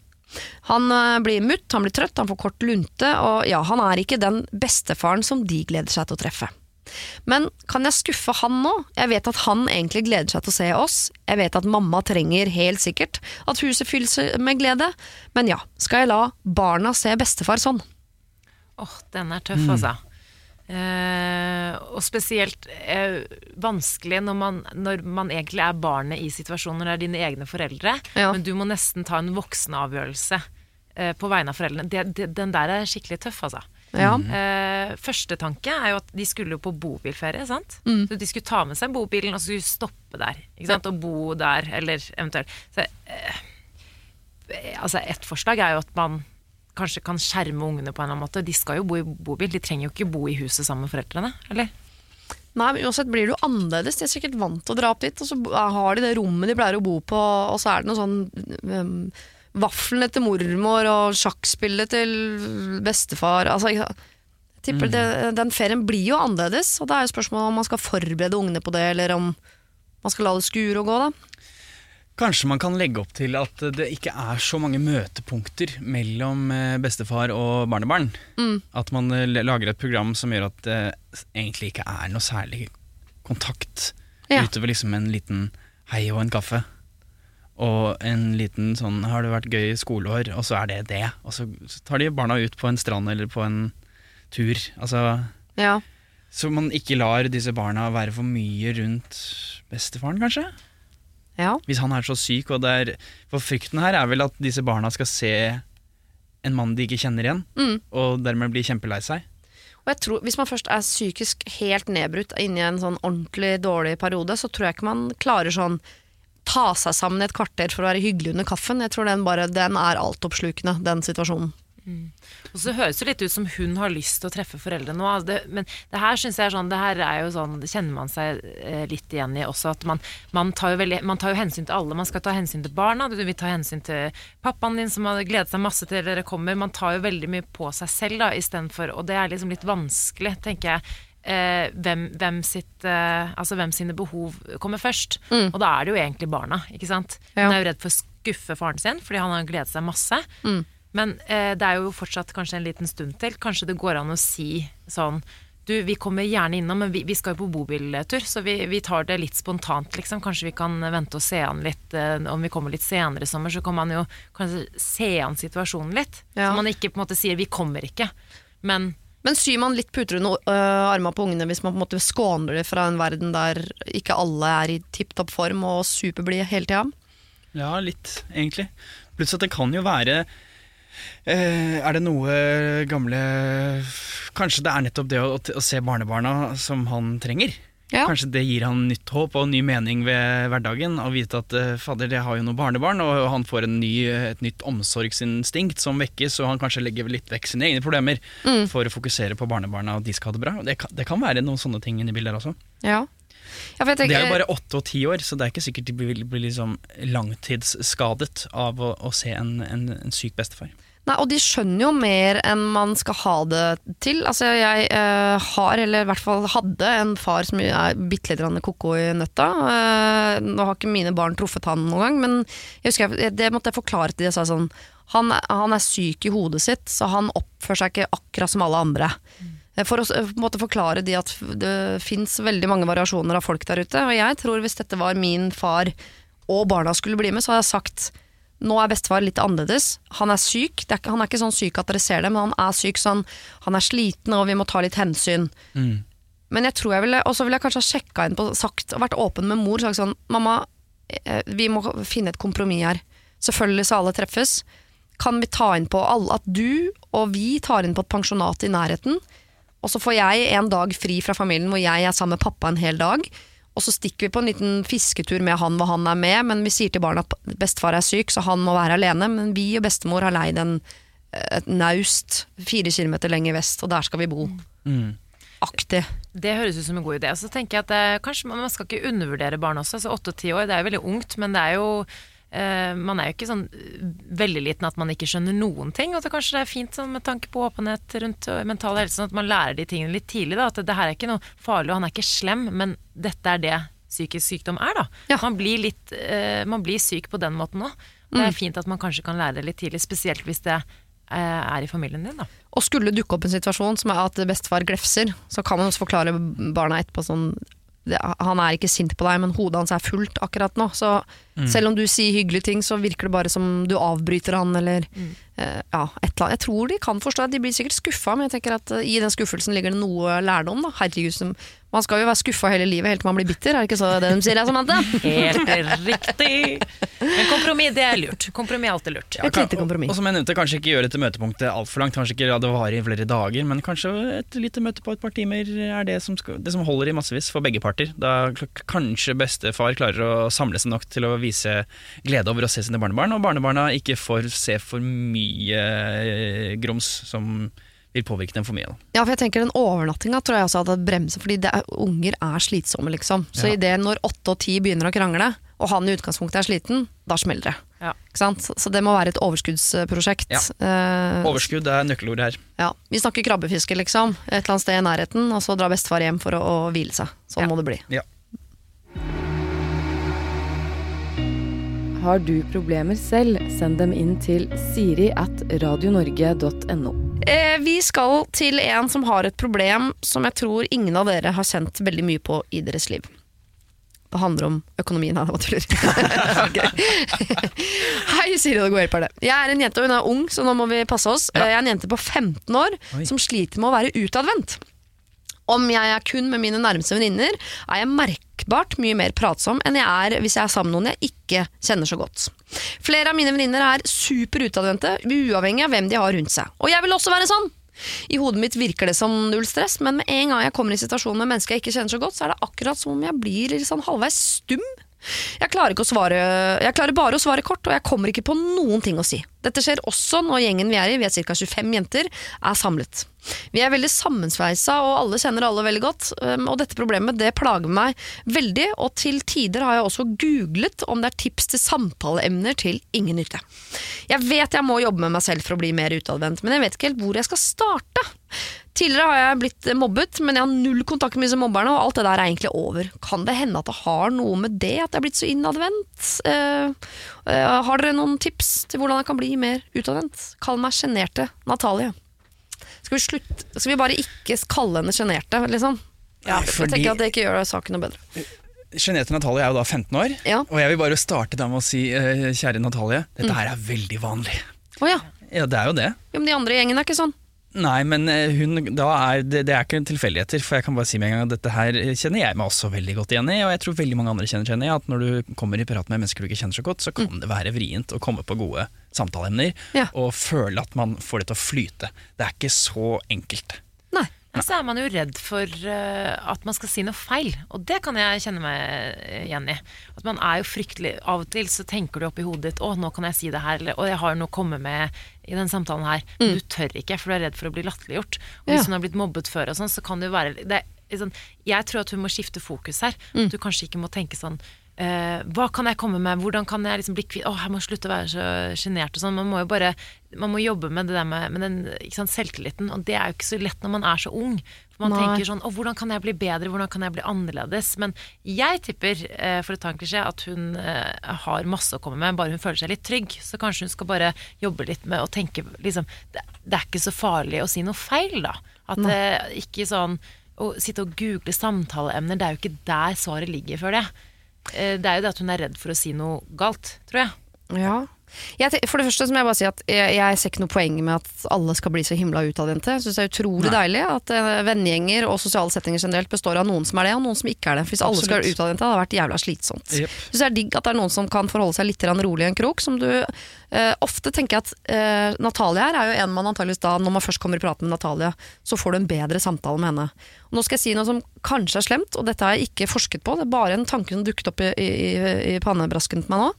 Han øh, blir mutt, han blir trøtt, han får kort lunte, og ja, han er ikke den bestefaren som de gleder seg til å treffe. Men kan jeg skuffe han nå? Jeg vet at han egentlig gleder seg til å se oss. Jeg vet at mamma trenger helt sikkert at huset fylles med glede. Men ja, skal jeg la barna se bestefar sånn? Åh, den er tøff, altså. Eh, og spesielt eh, vanskelig når man, når man egentlig er barnet i situasjonen, når det er dine egne foreldre, Ja. men du må nesten ta en voksenavgjørelse eh, på vegne av foreldrene. Det, det, den der er skikkelig tøff, altså. Ja. Eh, første tanke er jo at de skulle jo på bobilferie. sant? Mm. Så De skulle ta med seg bobilen og så skulle stoppe der. ikke sant? Og bo der, eller eventuelt så, eh, altså Et forslag er jo at man kanskje kan skjerme ungene på en eller annen måte. De skal jo bo i bobil, de trenger jo ikke bo i huset sammen med foreldrene. eller? Nei, men uansett blir det jo annerledes. De er sikkert vant til å dra opp dit, og så har de det rommet de pleier å bo på, og så er det noe sånn um, Vaflene til mormor og sjakkspillet til bestefar. Altså, jeg tipper det, Den ferien blir jo annerledes, og det er jo spørsmålet om man skal forberede ungene på det, eller om man skal la det skure og gå, da. Kanskje man kan legge opp til at det ikke er så mange møtepunkter mellom eh, bestefar og barnebarn. Mm. At man eh, lager et program som gjør at det egentlig ikke er noe særlig kontakt Ja. utover liksom en liten hei og en kaffe. Og en liten sånn 'har det vært gøy skoleår', og så er det det. Og så tar de barna ut på en strand eller på en tur. Altså, Ja. så man ikke lar disse barna være for mye rundt bestefaren, kanskje? ja. Hvis han er så syk, og det er For frykten her er vel at disse barna skal se en mann de ikke kjenner igjen, Mm. og dermed bli kjempelei seg. Og jeg tror, Hvis man først er psykisk helt nedbrutt inni en sånn ordentlig dårlig periode, så tror jeg ikke man klarer sånn ta seg sammen i et kvarter for å være hyggelig under kaffen. Jeg tror den, bare, den er altoppslukende, den situasjonen. Og så høres det litt ut som hun har lyst til å treffe foreldre nå. Altså men det her synes jeg er sånn Det her er jo sånn Det kjenner man seg eh, litt igjen i også. At man, man, tar veldig, man tar jo hensyn til alle. Man skal ta hensyn til barna. Du vil ta hensyn til pappaen din som har gledet seg masse til dere kommer. Man tar jo veldig mye på seg selv da istedenfor Og det er liksom litt vanskelig, tenker jeg. Eh, hvem, hvem, sitt, eh, altså hvem sine behov kommer først. Og da er det jo egentlig barna. ikke sant? Ja. Hun er jo redd for å skuffe faren sin fordi han har gledet seg masse. Men eh, det er jo fortsatt kanskje en liten stund til. Kanskje det går an å si sånn Du, vi kommer gjerne innom, men vi, vi skal jo på bobiltur, så vi, vi tar det litt spontant, liksom. Kanskje vi kan vente og se an litt. Eh, om vi kommer litt senere i sommer, så kan man jo kanskje se an situasjonen litt. Ja. Så man ikke på en måte sier 'vi kommer ikke', men Men syr man litt puter under uh, armene på ungene hvis man på en måte skåner dem fra en verden der ikke alle er i tipp topp form og superblide hele tida? Ja, litt, egentlig. Pluss at det kan jo være Uh, Er det noe gamle Kanskje det er nettopp det å, å se barnebarna som han trenger? Ja. Kanskje det gir han nytt håp og ny mening ved hverdagen. Å vite at eh, fader, det har jo noen barnebarn, og han får en ny, et nytt omsorgsinstinkt som vekkes, og han kanskje legger litt vekk sine egne problemer Mm. for å fokusere på barnebarna, og de skal ha det bra. Det kan, det kan være noen sånne ting inni bildet også. Ja. Ja, jeg Det er jo bare åtte og ti år, så det er ikke sikkert de blir, blir liksom langtidsskadet av å, å se en, en, en syk bestefar. Nei, og de skjønner jo mer enn man skal ha det til. Altså, jeg eh, har, eller i hvert fall hadde, en far som er bitte litt koko i nøtta. Eh, nå har ikke mine barn truffet han noen gang, men jeg husker det måtte jeg forklare til de. Jeg sa sånn, han, han er syk i hodet sitt, så han oppfører seg ikke akkurat som alle andre. Mm. For å en måte forklare de at det fins veldig mange variasjoner av folk der ute. Og jeg tror hvis dette var min far og barna skulle bli med, så hadde jeg sagt nå er bestefar litt annerledes. Han er syk. Det er ikke, han er ikke sånn syk at dere ser det, men han er syk sånn Han er sliten, og vi må ta litt hensyn. Men jeg tror jeg ville Og så ville jeg kanskje ha sjekka inn på sagt og vært åpen med mor. Sagt sånn Mamma, eh, vi må finne et kompromiss her. Selvfølgelig skal alle treffes. Kan vi ta inn på alle at du og vi tar inn på et pensjonat i nærheten? Og så får jeg en dag fri fra familien hvor jeg er sammen med pappa en hel dag. Og så stikker vi på en liten fisketur med han hvor han er med, men vi sier til barna at bestefar er syk, så han må være alene. Men vi og bestemor har leid en, et naust fire kilometer lenger vest, og der skal vi bo. Mm. Aktig. Det høres ut som en god idé. Og så tenker jeg at eh, kanskje man, man skal ikke undervurdere barn også. Altså Åtte og ti år, det er jo veldig ungt, men det er jo Man er jo ikke sånn eh, veldig liten at man ikke skjønner noen ting. Og så kanskje det er fint sånn, med tanke på åpenhet rundt eh, mental helse, sånn at man lærer de tingene litt tidlig. Da, at det, det her er ikke noe farlig, og han er ikke slem, men dette er det psykisk sykdom er. da. Ja. Man, blir litt, uh, man blir syk på den måten òg. Det er fint at man kanskje kan lære det litt tidlig, spesielt hvis det uh, er i familien din. da. Og skulle dukke opp en situasjon som er at bestefar glefser, så kan man også forklare barna etterpå sånn det, Han er ikke sint på deg, men hodet hans er fullt akkurat nå. Så selv om du sier hyggelige ting, så virker det bare som du avbryter han, eller eh, ja, et eller annet. Jeg tror de kan forstå at de blir sikkert skuffa, men jeg tenker at eh, i den skuffelsen ligger det noe lærdom. da. Herregud, som, man skal jo være skuffa hele livet helt til man blir bitter, er det ikke så det de sier, jeg, Samantha? [laughs] Helt riktig! Men kompromiss, det er lurt. Kompromiss er alltid lurt. Et lite kompromiss. Og som jeg nevnte, kanskje ikke gjøre dette møtepunktet altfor langt. Kanskje ikke la det vare i flere dager, men kanskje et lite møte på et par timer er det som, skal, det som holder i massevis for begge parter. Da kanskje bestefar klarer å samle seg nok til å vise glede over å se sine barnebarn, og barnebarna ikke får se for mye eh, grums som vil påvirke dem for mye. Da. Ja, for jeg tenker Den overnattinga tror jeg også hadde bremset, fordi det er, unger er slitsomme, liksom. Så Ja. i det når åtte og ti begynner å krangle, og han i utgangspunktet er sliten, da smeller det. Ja. Ikke sant? Så- Så det må være et overskuddsprosjekt. Ja. Eh, Overskudd er nøkkelordet her. ja. Vi snakker krabbefiske, liksom. Et eller annet sted i nærheten, og så drar bestefar hjem for å, å hvile seg. Sånn Ja. må det bli. Ja. Har du problemer selv, send dem inn til siri at radionorge.no. Eh, vi skal til en som har et problem som jeg tror ingen av dere har kjent veldig mye på i deres liv. Det handler om økonomien. Her. [laughs] Hei, Siri og det. Jeg er en jente, og hun er ung, så nå må vi passe oss. Ja. Jeg er en jente på 15 år Oi. som sliter med å være utadvendt. Om jeg er kun med mine nærmeste venninner, er jeg merkbart mye mer pratsom enn jeg er hvis jeg er sammen med noen jeg ikke kjenner så godt. Flere av mine venninner er super utadvendte, uavhengig av hvem de har rundt seg. Og jeg vil også være sånn! I hodet mitt virker det som null stress, men med en gang jeg kommer i situasjonen med mennesker jeg ikke kjenner så godt, så er det akkurat som om jeg blir sånn halvveis stum. Jeg klarer, svare, jeg klarer bare å svare kort, og jeg kommer ikke på noen ting å si. Dette skjer også når gjengen vi er i, vi er ca. 25 jenter, er samlet. Vi er veldig sammensveisa, og alle kjenner alle veldig godt. Og dette problemet det plager meg veldig, og til tider har jeg også googlet om det er tips til samtaleemner til ingen nytte. Jeg vet jeg må jobbe med meg selv for å bli mer utadvendt, men jeg vet ikke helt hvor jeg skal starte. Tidligere har jeg blitt mobbet, men jeg har null kontakt med disse mobberne, og alt det der er egentlig over. Kan det hende at det har noe med det at jeg er blitt så innadvendt? Eh, eh, har dere noen tips til hvordan jeg kan bli mer utadvendt? Kall meg sjenerte Natalie. Skal vi, slutte, skal vi bare ikke kalle henne sjenerte, liksom? Ja, Jeg tenker at det ikke gjør saken noe bedre. Jeanette Natalie er jo da 15 år, Ja. og jeg vil bare starte da med å si eh, kjære Natalie, dette her er veldig vanlig. Å ja. Ja, det er jo det. Jo, men de andre i gjengen er ikke sånn. Nei, men eh, hun, da er det, det er ikke tilfeldigheter, for jeg kan bare si med en gang at dette her kjenner jeg meg også veldig godt igjen i, og jeg tror veldig mange andre kjenner seg igjen i at når du kommer i prat med mennesker du ikke kjenner så godt, så kan det være vrient å komme på gode samtaleemner, Ja. og føle at man får det til å flyte. Det er ikke så enkelt. Nei. Men så er man jo redd for eh, at man skal si noe feil, og det kan jeg kjenne meg igjen i. At man er jo fryktelig Av og til så tenker du oppi hodet ditt 'Å, nå kan jeg si det her', eller 'Å, jeg har noe å komme med i den samtalen her'. Men du tør ikke, for du er redd for å bli latterliggjort. Og hvis Ja. hun har blitt mobbet før og sånn, så kan det jo være det liksom, Jeg tror at hun må skifte fokus her. At du kanskje ikke må tenke sånn Uh, hva kan jeg komme med, hvordan kan jeg liksom bli kvitt Å, jeg må slutte å være så sjenert og sånn. Man må jo bare Man må jobbe med det der med, med den sant, selvtilliten, og det er jo ikke så lett når man er så ung. For man Nei. tenker sånn Å, hvordan kan jeg bli bedre, hvordan kan jeg bli annerledes? Men jeg tipper, eh, for å ta en klisjé, at hun eh, har masse å komme med, bare hun føler seg litt trygg. Så kanskje hun skal bare jobbe litt med å tenke liksom Det, det er ikke så farlig å si noe feil, da. At det ikke sånn Å sitte og google samtaleemner, det er jo ikke der svaret ligger, føler jeg. Eh, Det er jo det at hun er redd for å si noe galt, tror jeg. Ja. Jeg, for det første så må jeg bare si at jeg, jeg ser ikke noe poeng med at alle skal bli så himla utadvendte. Jeg syns det er utrolig deilig at uh, vennegjenger og sosiale settinger generelt består av noen som er det, og noen som ikke er det. For hvis alle skal være Absolutt. utadvendte, hadde det vært jævla slitsomt. Yep. Jeg synes det er digg at det er noen som kan forholde seg litt rolig i en krok. Som du Uh, ofte tenker at uh, Natalie her er jo en man antageligvis da, når man først kommer i prat med Natalie, så får du en bedre samtale med henne. Og nå skal jeg si noe som kanskje er slemt, og dette har jeg ikke forsket på, det er bare en tanke som dukket opp i, i, i pannebrasken til meg nå.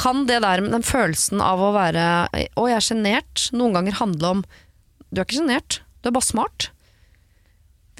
Kan det der, den følelsen av å være Å, jeg er sjenert, noen ganger handle om Du er ikke sjenert, du er bare smart.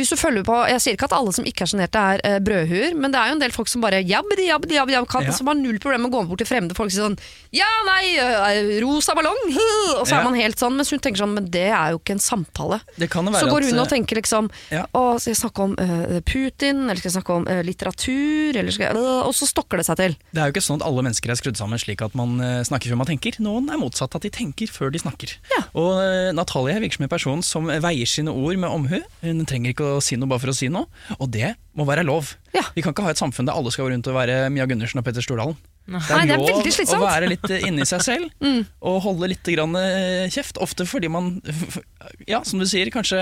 Hvis du følger på, Jeg sier ikke at alle som ikke er sjenerte, er eh, brødhuer, men det er jo en del folk som bare jabbedi, jabbedi, jabbedi, jabb, kan, Ja. som har null problem med å gå bort til fremmede folk og si sånn Ja, nei, øh, rosa ballong! huh», [laughs] Og så Ja. er man helt sånn, mens hun tenker sånn Men det er jo ikke en samtale. Så går hun at, og tenker liksom Ja. Å, skal jeg snakke om uh, Putin, eller skal jeg snakke om uh, litteratur, eller skal jeg, uh, Og så stokker det seg til. Det er jo ikke sånn at alle mennesker er skrudd sammen slik at man eh, snakker før man tenker. Noen er motsatt, at de tenker før de snakker. Og eh, Natalie virker som en person som veier sine ord med omhu. Hun trenger ikke å si noe bare for å si noe, og det må være lov. Ja. Vi kan ikke ha et samfunn der alle skal gå rundt og være Mia Gundersen og Petter Stordalen. Det er lov det er å være litt eh, inni seg selv [laughs] Mm. og holde litt grann eh, kjeft. Ofte fordi man, ja, som du sier, kanskje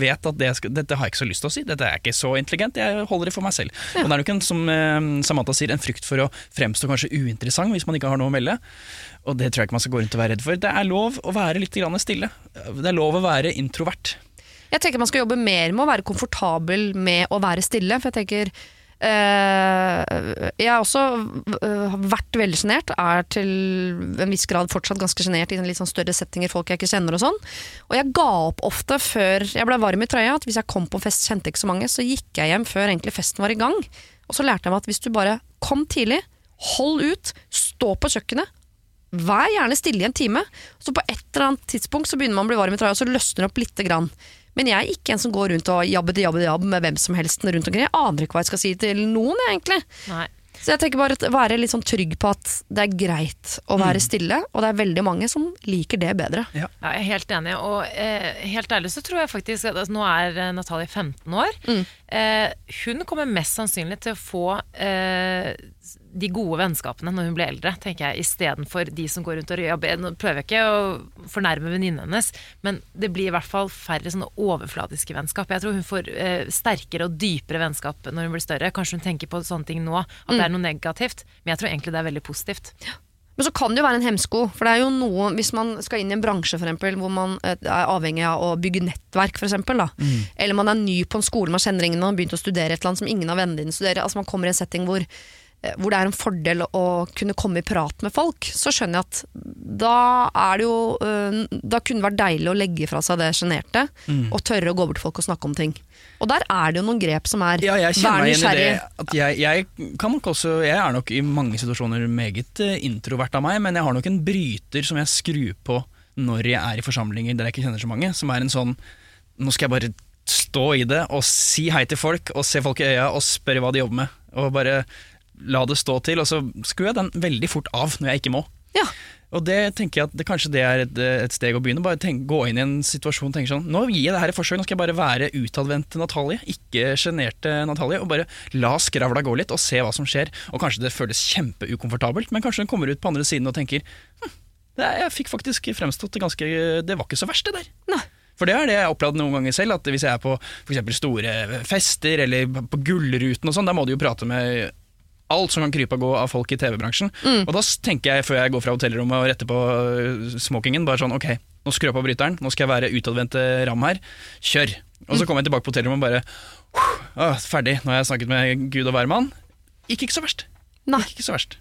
vet at det skal, dette har jeg ikke så lyst til å si. Dette er ikke så intelligent, jeg holder det for meg selv. Og det er nok en, som eh, Samantha sier, en frykt for å fremstå kanskje uinteressant hvis man ikke har noe å melde. Og det tror jeg ikke man skal gå rundt og være redd for. Det er lov å være litt grann stille. Det er lov å være introvert. Jeg tenker man skal jobbe mer med å være komfortabel med å være stille. For jeg tenker øh, Jeg har også øh, vært veldig sjenert. Er til en viss grad fortsatt ganske sjenert i litt sånn større settinger, folk jeg ikke kjenner og sånn. Og jeg ga opp ofte før jeg ble varm i trøya, at hvis jeg kom på fest, kjente ikke så mange, så gikk jeg hjem før egentlig festen var i gang. Og så lærte jeg meg at hvis du bare kom tidlig, hold ut, stå på kjøkkenet, Vær gjerne stille i en time. Så på et eller annet tidspunkt så begynner man å bli varm i trøya, og så løsner det opp lite grann. Men jeg er ikke en som går rundt og jabbedi jabbedi jabb med hvem som helst rundt omkring. Jeg aner ikke hva jeg skal si til noen, jeg, egentlig. Nei. Så jeg tenker bare å være litt sånn trygg på at det er greit å være stille, og det er veldig mange som liker det bedre. Ja, jeg er helt enig. Og eh, helt ærlig så tror jeg faktisk at altså, Nå er eh, Natalie 15 år. Mm. Eh, hun kommer mest sannsynlig til å få eh, de gode vennskapene når hun blir eldre, tenker jeg, istedenfor de som går rundt og jobber. Nå prøver jeg ikke å fornærme venninnen hennes, men det blir i hvert fall færre sånne overfladiske vennskap. Jeg tror hun får eh, sterkere og dypere vennskap når hun blir større. Kanskje hun tenker på sånne ting nå, at det er noe negativt, men jeg tror egentlig det er veldig positivt. Men så kan det jo være en hemsko, for det er jo noe Hvis man skal inn i en bransje for eksempel, hvor man eh, er avhengig av å bygge nettverk, for eksempel, da. eller man er ny på en skole, man kjenner ingen, man har begynt å studere et eller annet som ingen av vennene dine studerer. Altså Man kommer i en setting hvor, hvor det er en fordel å kunne komme i prat med folk. Så skjønner jeg at da er det jo eh, Da kunne det vært deilig å legge fra seg det sjenerte, og tørre å gå bort til folk og snakke om ting. Og der er det jo noen grep som er Ja, jeg kjenner meg igjen i det. At jeg, jeg, kan nok også, jeg er nok i mange situasjoner meget eh, introvert av meg, men jeg har nok en bryter som jeg skrur på når jeg er i forsamlinger der jeg ikke kjenner så mange. Som er en sånn Nå skal jeg bare stå i det og si hei til folk og se folk i øya og spørre hva de jobber med. Og bare la det stå til. Og så skrur jeg den veldig fort av når jeg ikke må. Ja. Og det tenker jeg at det, kanskje det er et, et steg å begynne. Bare tenk, Gå inn i en situasjon og tenke sånn Nå gir jeg det her et forsøk, nå skal jeg bare være utadvendte Natalie, ikke sjenerte Natalie. Og bare la skravla gå litt og se hva som skjer. Og kanskje det føles kjempeukomfortabelt, men kanskje hun kommer ut på andre siden og tenker hm, det, jeg fikk faktisk fremstått det ganske Det var ikke så verst, det der. Nei. For det er det jeg har opplevd noen ganger selv, at hvis jeg er på for store fester eller på Gullruten og sånn, da må du jo prate med alt som kan krype og gå av folk i TV-bransjen. Og da tenker jeg før jeg går fra hotellrommet og retter på øh, smokingen, bare sånn ok, nå skrur jeg på bryteren, nå skal jeg være utadvendte ram her, kjør. Og så kommer jeg tilbake på hotellrommet og bare uh, ferdig, nå har jeg snakket med Gud og hvermann. Gikk ikke så verst. Nei. Gikk ikke så verst.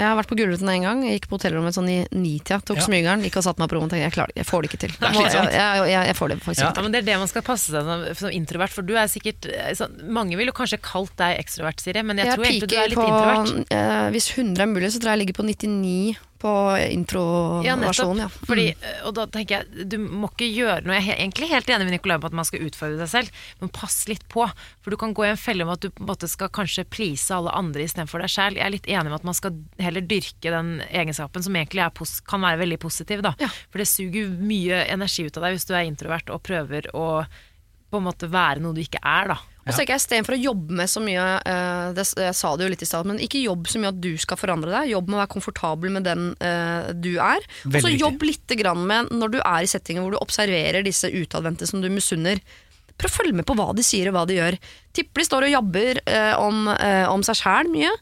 Jeg har vært på Gullruten en gang. Jeg gikk på hotellrommet sånn i nitida, tok Ja. smygeren, gikk og satte meg på rommet og tenkte jeg klarer det, jeg får det ikke til. er slitsomt. jeg, jeg, jeg, jeg får det faktisk Ja. ikke Ja, men Det er det man skal passe seg som, som introvert, for du er sikkert eh, sånn, Mange ville kanskje kalt deg ekstrovert, Siri, men jeg, tror egentlig du er litt på, introvert. eh, hvis 100 er mulig, så tror jeg jeg ligger på 99 på introversjonen. Ja, ja. Mm. Fordi, og da tenker jeg, Du må ikke gjøre noe Jeg er egentlig helt enig med Nicolai på at man skal utfordre seg selv, men pass litt på. For du kan gå i en felle med at du på en måte skal kanskje please alle andre istedenfor deg selv. Jeg er litt enig med at man skal heller dyrke den egenskapen som egentlig er kan være veldig positiv. Da. Ja. For det suger mye energi ut av deg hvis du er introvert og prøver å på en måte være noe du ikke er. da Og så tenker jeg Istedenfor å jobbe med så mye uh, det, Jeg sa det jo litt i stad, men ikke jobb så mye at du skal forandre deg. Jobb med å være komfortabel med den uh, du er. Og så jobb litt grann med når du er i settinger hvor du observerer disse utadvendte som du misunner. Prøv å følge med på hva de sier og hva de gjør. Tipper de står og jabber eh, om, eh, om seg sjæl mye.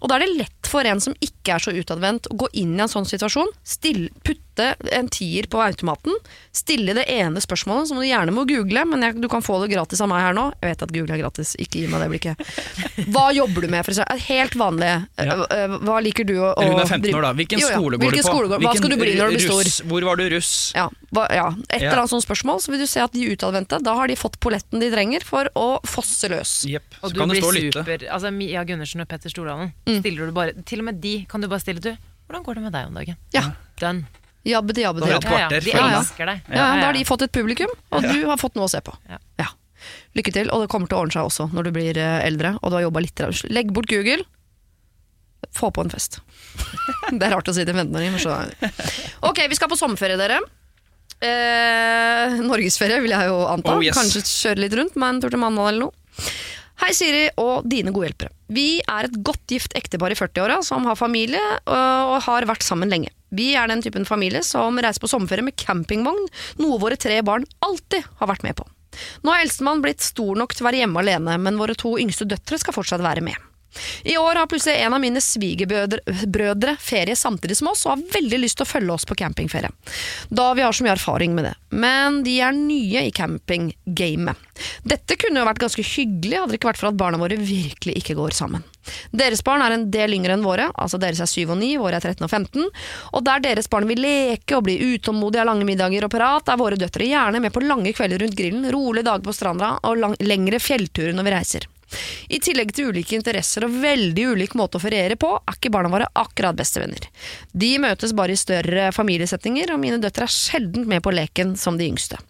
Og da er det lett for en som ikke er så utadvendt, å gå inn i en sånn situasjon, still, putte en tier på automaten, stille det ene spørsmålet, som du gjerne må google, men jeg, du kan få det gratis av meg her nå. Jeg vet at Google er gratis, ikke gi meg det blikket. Hva jobber du med? For eksempel? Helt vanlig. eh, Ja. eh, Hva liker du å, å hun er 15 år, da. Hvilken Jo, ja. skole går Hvilken du på? skole går- Hva skal du bli når du blir russ? stor? Hvor var du russ? Ja, hva, ja. Et eller annet sånt spørsmål, så vil du se at de utadvendte, da har de fått polletten de trenger for å fosse løs. Jepp. Og Så du kan du blir og super Altså Mia Gundersen og Petter Stordalen. Mm. Stiller du bare Til og med de kan du bare stille du. Hvordan går det med deg om dagen? Ja. Done. Kvarter de før Ja, ja. elsker deg. Ja, da har de fått et publikum, og du har fått noe å se på. Ja. Lykke til, og det kommer til å ordne seg også når du blir eh, eldre og du har jobba litt. Legg bort Google. Få på en fest. [laughs] det er rart å si til 15-åringer, men så Ok, vi skal på sommerferie, dere. Eh, Norgesferie vil jeg jo anta. Oh, yes. Kanskje kjøre litt rundt med en tur til Mandal eller noe. Hei, Siri og dine gode hjelpere. Vi er et godt gift ektepar i 40-åra som har familie og og har vært sammen lenge. Vi er den typen familie som reiser på sommerferie med campingvogn, noe våre tre barn alltid har vært med på. Nå er eldstemann blitt stor nok til å være hjemme alene, men våre to yngste døtre skal fortsatt være med. I år har plutselig en av mine svigerbrødre ferie samtidig som oss, og har veldig lyst til å følge oss på campingferie. Da vi har så mye erfaring med det. Men de er nye i campinggamet. Dette kunne jo vært ganske hyggelig, hadde det ikke vært for at barna våre virkelig ikke går sammen. Deres barn er en del yngre enn våre, altså deres er 7 og 9, våre er 13 og 15, og der deres barn vil leke og bli utålmodige av lange middager og prat, er våre døtre gjerne med på lange kvelder rundt grillen, rolige dager på stranda og lang lengre fjellturer når vi reiser. I tillegg til ulike interesser og veldig ulik måte å feriere på, er ikke barna våre akkurat bestevenner. De møtes bare i større familiesetninger, og mine døtre er sjelden med på leken som de yngste.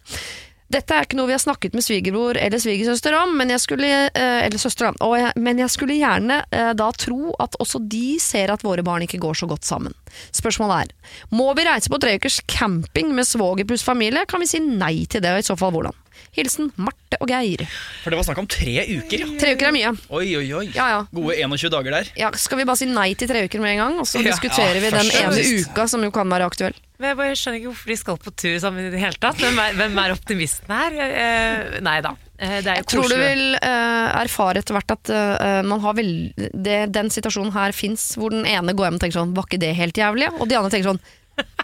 Dette er ikke noe vi har snakket med svigerbror eller svigersøster om, men jeg skulle, eh, eller søster, jeg, men jeg skulle gjerne eh, da tro at også de ser at våre barn ikke går så godt sammen. Spørsmålet er, må vi reise på tre ukers camping med svoger pluss familie? Kan vi si nei til det, og i så fall hvordan? Hilsen Marte og Geir. For det var snakk om tre uker, ja. Tre uker er mye. Oi, oi, oi. Ja, ja. Gode 21 dager der. Ja, skal vi bare si nei til tre uker med en gang, og så diskuterer ja, vi den ene uka som jo kan være aktuell? Men jeg bare skjønner ikke hvorfor de skal på tur sammen i det hele tatt. Hvem er, hvem er optimisten her? Eh, nei da. Eh, det er Jeg tror du vil eh, erfare etter hvert at eh, man har vel, det, den situasjonen her fins, hvor den ene går hjem og tenker sånn Var ikke det helt jævlig? Og de andre tenker sånn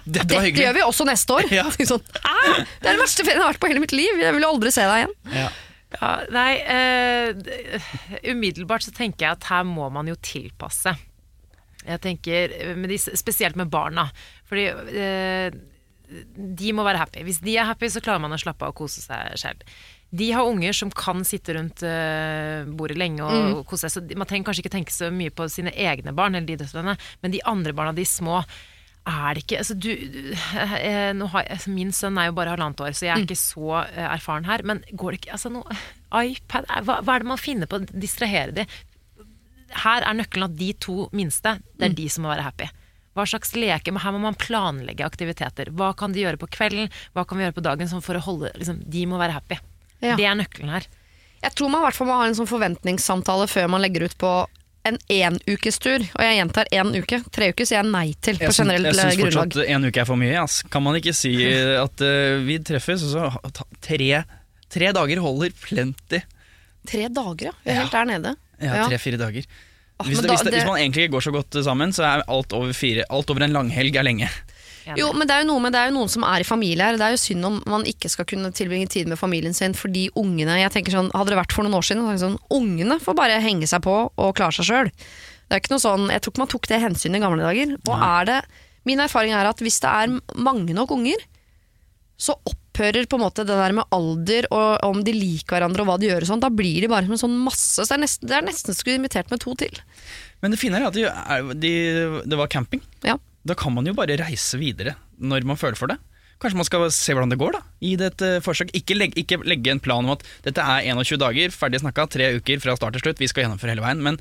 Dette Dette gjør vi også neste år! Ja. [laughs] Sånn, det er den verste ferien jeg har vært på hele mitt liv! Jeg vil aldri se deg igjen. Ja. Ja, nei, uh, umiddelbart så tenker jeg at her må man jo tilpasse. Jeg tenker, eh, med de, Spesielt med barna. Fordi uh, de må være happy. Hvis de er happy, så klarer man å slappe av og kose seg selv. De har unger som kan sitte rundt bordet lenge og, og kose seg. Så man trenger kanskje ikke tenke så mye på sine egne barn, eller de døtrene, men de andre barna, de små, er det ikke altså du, eh, nå har, altså Min sønn er jo bare halvannet år, så jeg er ikke så eh, erfaren her. Men går det ikke altså noe, iPad, eh, hva, hva er det man finner på å distrahere de? Her er nøkkelen at de to minste, det er de som må være happy. Hva slags leke, men Her må man planlegge aktiviteter. Hva kan de gjøre på kvelden, hva kan vi gjøre på dagen for å holde liksom, De må være happy. Ja. Det er nøkkelen her. Jeg tror man i hvert fall må ha en sånn forventningssamtale før man legger ut på en énukestur. Og jeg gjentar én uke. Tre uker sier jeg nei til på Jeg grunnlag. jeg syns fortsatt en uke er for mye. Ass. Kan man ikke si [laughs] at uh, vi treffes, og så tre, tre dager holder plenty. Tre dager, ja. Vi er Ja. helt der nede. Ja. Tre-fire dager. Ah, Hvis, ah, da- hvis, det, det- hvis man egentlig ikke går så godt sammen, så er alt over, fire, alt over en langhelg er lenge. Jo, men det er jo noe med det er jo noen som er i familie her. Det er jo synd om man ikke skal kunne tilbringe tid med familien sin fordi ungene jeg tenker sånn, Hadde det vært for noen år siden, så sånn, ungene får bare henge seg på og klare seg sjøl. Det er ikke noe sånn, Jeg tror ikke man tok det hensynet i gamle dager. Og er det, Min erfaring er at hvis det er mange nok unger, så opphører på en måte det der med alder og om de liker hverandre og hva de gjør og sånn. Da blir de bare som en sånn masse. Så det er nesten, det er nesten skulle invitert med to til. Men det fine er at de, de, det var camping. Ja. Da kan man jo bare reise videre når man føler for det. Kanskje man skal se hvordan det går, da. Gi det et eh, forsøk. Ikke, legge, ikke legge en plan om at dette er 21 dager, ferdig snakka, tre uker fra start til slutt, vi skal gjennomføre hele veien. Men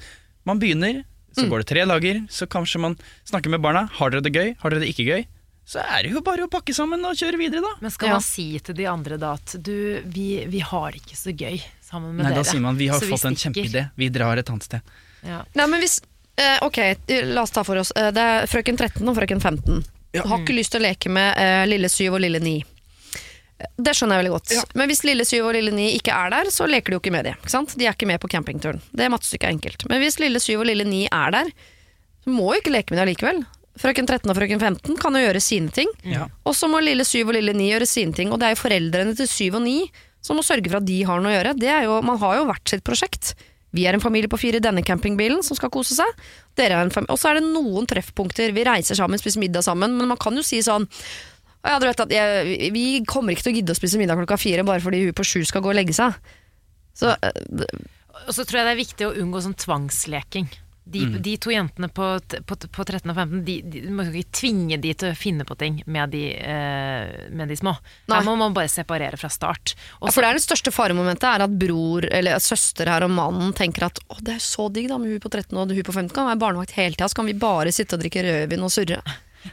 man begynner, så går det tre dager, så kanskje man snakker med barna. Har dere det gøy? Har dere det ikke gøy? Så er det jo bare å pakke sammen og kjøre videre, da. Men skal Ja. man si til de andre da at du, vi, vi har det ikke så gøy sammen med Nei, dere. da sier man vi har så vi fått en kjempeidé, vi drar et annet sted. Ja. Nei, men hvis eh, Ok, la oss ta for oss. Eh, det er frøken 13 og frøken 15. Ja. Har ikke lyst til å leke med eh, lille 7 og lille 9. Det skjønner jeg veldig godt. Men hvis lille 7 og lille 9 ikke er der, så leker de jo ikke med det. Ikke? De er ikke med på campingturen. Det mattestykket er enkelt. Men hvis lille 7 og lille 9 er der, så må jo ikke leke med det allikevel. Frøken 13 og frøken 15 kan jo gjøre sine ting. Ja. Og så må lille 7 og lille 9 gjøre sine ting. Og det er jo foreldrene til 7 og 9 som må sørge for at de har noe å gjøre. Det er jo, man har jo hvert sitt prosjekt. Vi er en familie på fire i denne campingbilen som skal kose seg. Er Og så er det noen treffpunkter. Vi reiser sammen, spiser middag sammen. Men man kan jo si sånn ja, du vet at jeg, Vi kommer ikke til å gidde å spise middag klokka fire bare fordi hun på sju skal gå og legge seg. Så eh, Og så tror jeg det er viktig å unngå sånn tvangsleking. De, de to jentene på, på, på 13 og 15, de, de, du må ikke tvinge de til å finne på ting med de, eh, med de små. Nei. Her må man bare separere fra start. Og Ja, for det er det største faremomentet er at bror eller søster her og mannen tenker at å, det er så digg da med hun på 13 og hun på 15 kan være barnevakt hele tida, så kan vi bare sitte og drikke rødvin og surre.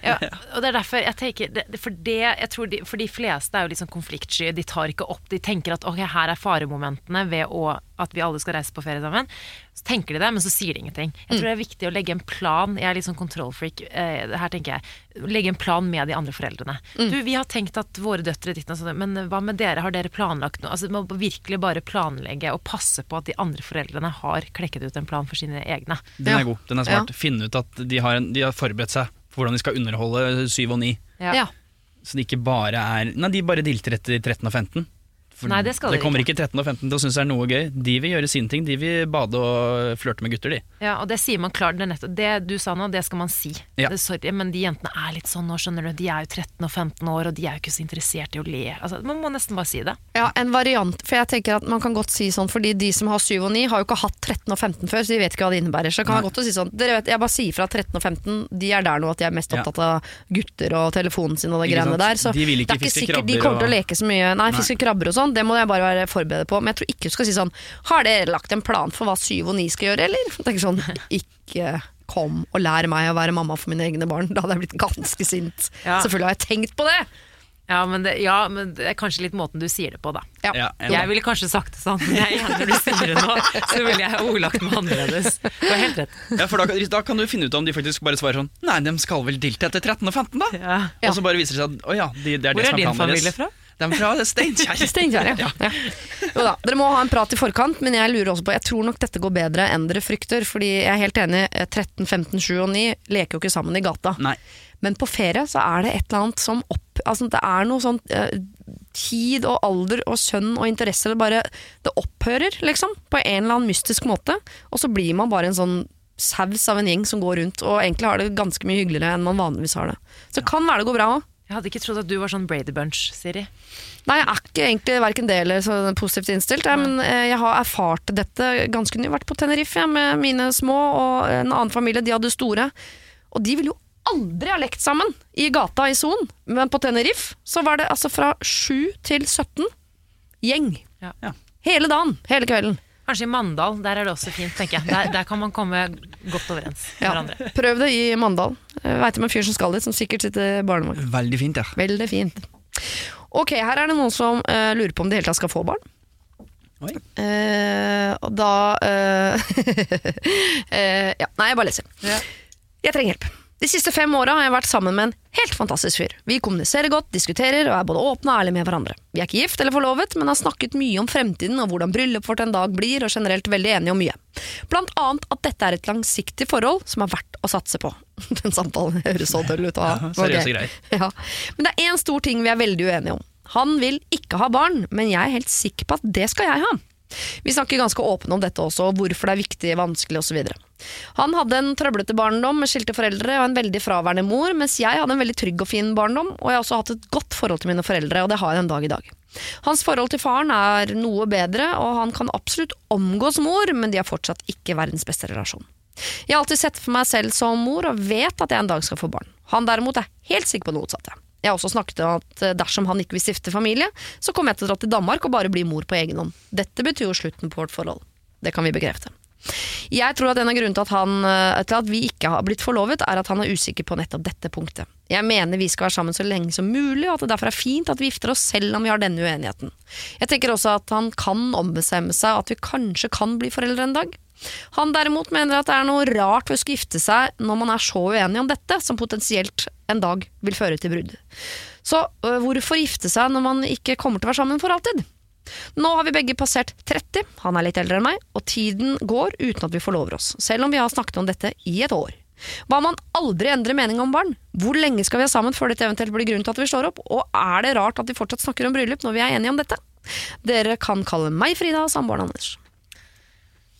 Ja, og det er derfor jeg tenker For det, jeg tror de, for de fleste er jo litt sånn konfliktsky. De tar ikke opp De tenker at ok, her er faremomentene ved å, at vi alle skal reise på ferie sammen. Så tenker de det, men så sier de ingenting. Jeg tror det er viktig å legge en plan. Jeg er litt sånn kontrollfreak. Eh, her tenker jeg Legge en plan med de andre foreldrene. Du, vi har tenkt at våre døtre ditt sånn, men hva med dere? Har dere planlagt noe? Altså, Man må virkelig bare planlegge og passe på at de andre foreldrene har klekket ut en plan for sine egne. Den er god. Den er smart. Finne ut at de har, en, de har forberedt seg hvordan de skal underholde syv og ni. Ja. Så det ikke bare er Nei, de bare dilter etter 13 og 15. For Nei, det skal de kommer ikke 13 og 15 til å synes det er noe gøy. De vil gjøre sin ting. De vil bade og flørte med gutter, de. Ja, og det sier man klart. Det, det du sa nå, det skal man si. Ja. Det, sorry, men de jentene er litt sånn nå, skjønner du. De er jo 13 og 15 år, og de er jo ikke så interessert i å le. Altså, man må nesten bare si det. Ja, en variant, for jeg tenker at man kan godt si sånn, fordi de som har 7 og 9 har jo ikke hatt 13 og 15 før, så de vet ikke hva det innebærer. Så kan jeg godt si sånn, dere vet, jeg bare sier fra 13 og 15, de er der nå at de er mest Ja. opptatt av gutter og telefonen sin og det greiene der. Så De vil ikke det er ikke fiske sikkert de krabber kommer til å leke så mye. Nei, fiske krabber og sånn, det må jeg bare være forberedt på. Men jeg tror ikke du skal si sånn, har dere lagt en plan for hva syv og ni skal gjøre, eller? [laughs] Tenker sånn, ikke kom og lær meg å være mamma for mine egne barn. Da hadde jeg blitt ganske sint. Ja. Selvfølgelig har jeg tenkt på det. Ja men, det, ja, men det er kanskje litt måten du sier det på, da. Ja. Ja, Jeg ville kanskje sagt det sånn, men [laughs] jeg er enig når du sier det nå, så ville jeg ordlagt meg annerledes. Du har helt rett. Ja, for da, kan- da kan du finne ut om de faktisk bare svarer sånn Nei, de skal vel dilte etter 13 og 15, da? Og så bare viser det seg at å ja, de, det er Hvor det er som din er din familie fra? De er fra Steinkjer. [laughs] Steinkjer, [laughs] ja. ja. Jo da, dere må ha en prat i forkant, men jeg lurer også på Jeg tror nok dette går bedre enn dere frykter. Fordi jeg er helt enig, eh, 13, 15, 7 og 9 leker jo ikke sammen i gata. Nei. Men på ferie så er det et eller annet som opp Altså det er noe sånn eh, Tid og alder og sønn og interesse Det bare Det opphører, liksom. På en eller annen mystisk måte. Og så blir man bare en sånn saus av en gjeng som går rundt og egentlig har det ganske mye hyggeligere enn man vanligvis har det. Så det kan være det går bra òg. Jeg hadde ikke trodd at du var sånn Brady Bunch, Siri. Nei, jeg er ikke egentlig verken det eller så positivt innstilt. Jeg, men eh, jeg har erfart dette ganske nylig. Vært på Tenerife jeg, med mine små og en annen familie. De hadde store. Og de ville jo aldri ha lekt sammen i gata i Son. Men på Tenerife så var det altså fra 7 til 17 gjeng. Ja. Ja. Hele dagen, hele kvelden. Kanskje i Mandal, der er det også fint, tenker jeg. Der, der kan man komme godt overens med Ja. hverandre. Prøv det i Mandal. Veit om en fyr som skal dit, som sikkert sitter i barnevakt. Veldig fint, ja. Veldig fint. Ok, her er det noen som uh, lurer på om de i hele tatt skal få barn. Oi. Uh, og da uh, [laughs] eh, Ja, nei, jeg bare leser. Ja. Jeg trenger hjelp. De siste fem åra har jeg vært sammen med en helt fantastisk fyr. Vi kommuniserer godt, diskuterer og er både åpne og ærlige med hverandre. Vi er ikke gift eller forlovet, men har snakket mye om fremtiden og hvordan bryllupet vårt en dag blir, og generelt veldig enige om mye. Blant annet at dette er et langsiktig forhold som er verdt å satse på. [laughs] Den samtalen høres så døll ut. Ja, seriøse Ok. greier. Ja. Men det er én stor ting vi er veldig uenige om. Han vil ikke ha barn, men jeg er helt sikker på at det skal jeg ha. Vi snakker ganske åpne om dette også, hvorfor det er viktig, vanskelig osv. Han hadde en trøblete barndom med skilte foreldre og en veldig fraværende mor, mens jeg hadde en veldig trygg og fin barndom, og jeg har også hatt et godt forhold til mine foreldre, og det har jeg en dag i dag. Hans forhold til faren er noe bedre, og han kan absolutt omgås mor, men de har fortsatt ikke verdens beste relasjon. Jeg har alltid sett for meg selv som mor, og vet at jeg en dag skal få barn. Han derimot er helt sikker på det motsatte. Jeg har også snakket om at eh, dersom han ikke vil stifte familie, så kommer jeg til å dra til Danmark og bare bli mor på egen hånd. Dette betyr jo slutten på vårt forhold. Det kan vi bekrefte. Jeg tror at en av grunnene til at, han, eh, til at vi ikke har blitt forlovet, er at han er usikker på nettopp dette punktet. Jeg mener vi skal være sammen så lenge som mulig, og at det derfor er fint at vi gifter oss selv om vi har denne uenigheten. Jeg tenker også at han kan ombestemme seg, og at vi kanskje kan bli foreldre en dag. Han derimot mener at det er noe rart ved å skulle gifte seg når man er så uenig om dette, som potensielt en dag vil føre til brudd. Så øh, hvorfor gifte seg når man ikke kommer til å være sammen for alltid? Nå har vi begge passert 30, han er litt eldre enn meg, og tiden går uten at vi forlover oss, selv om vi har snakket om dette i et år. Hva om man aldri endrer mening om barn? Hvor lenge skal vi ha sammen før dette eventuelt blir grunnen til at vi slår opp? Og er det rart at vi fortsatt snakker om bryllup når vi er enige om dette? Dere kan kalle meg Frida og samboeren Anders.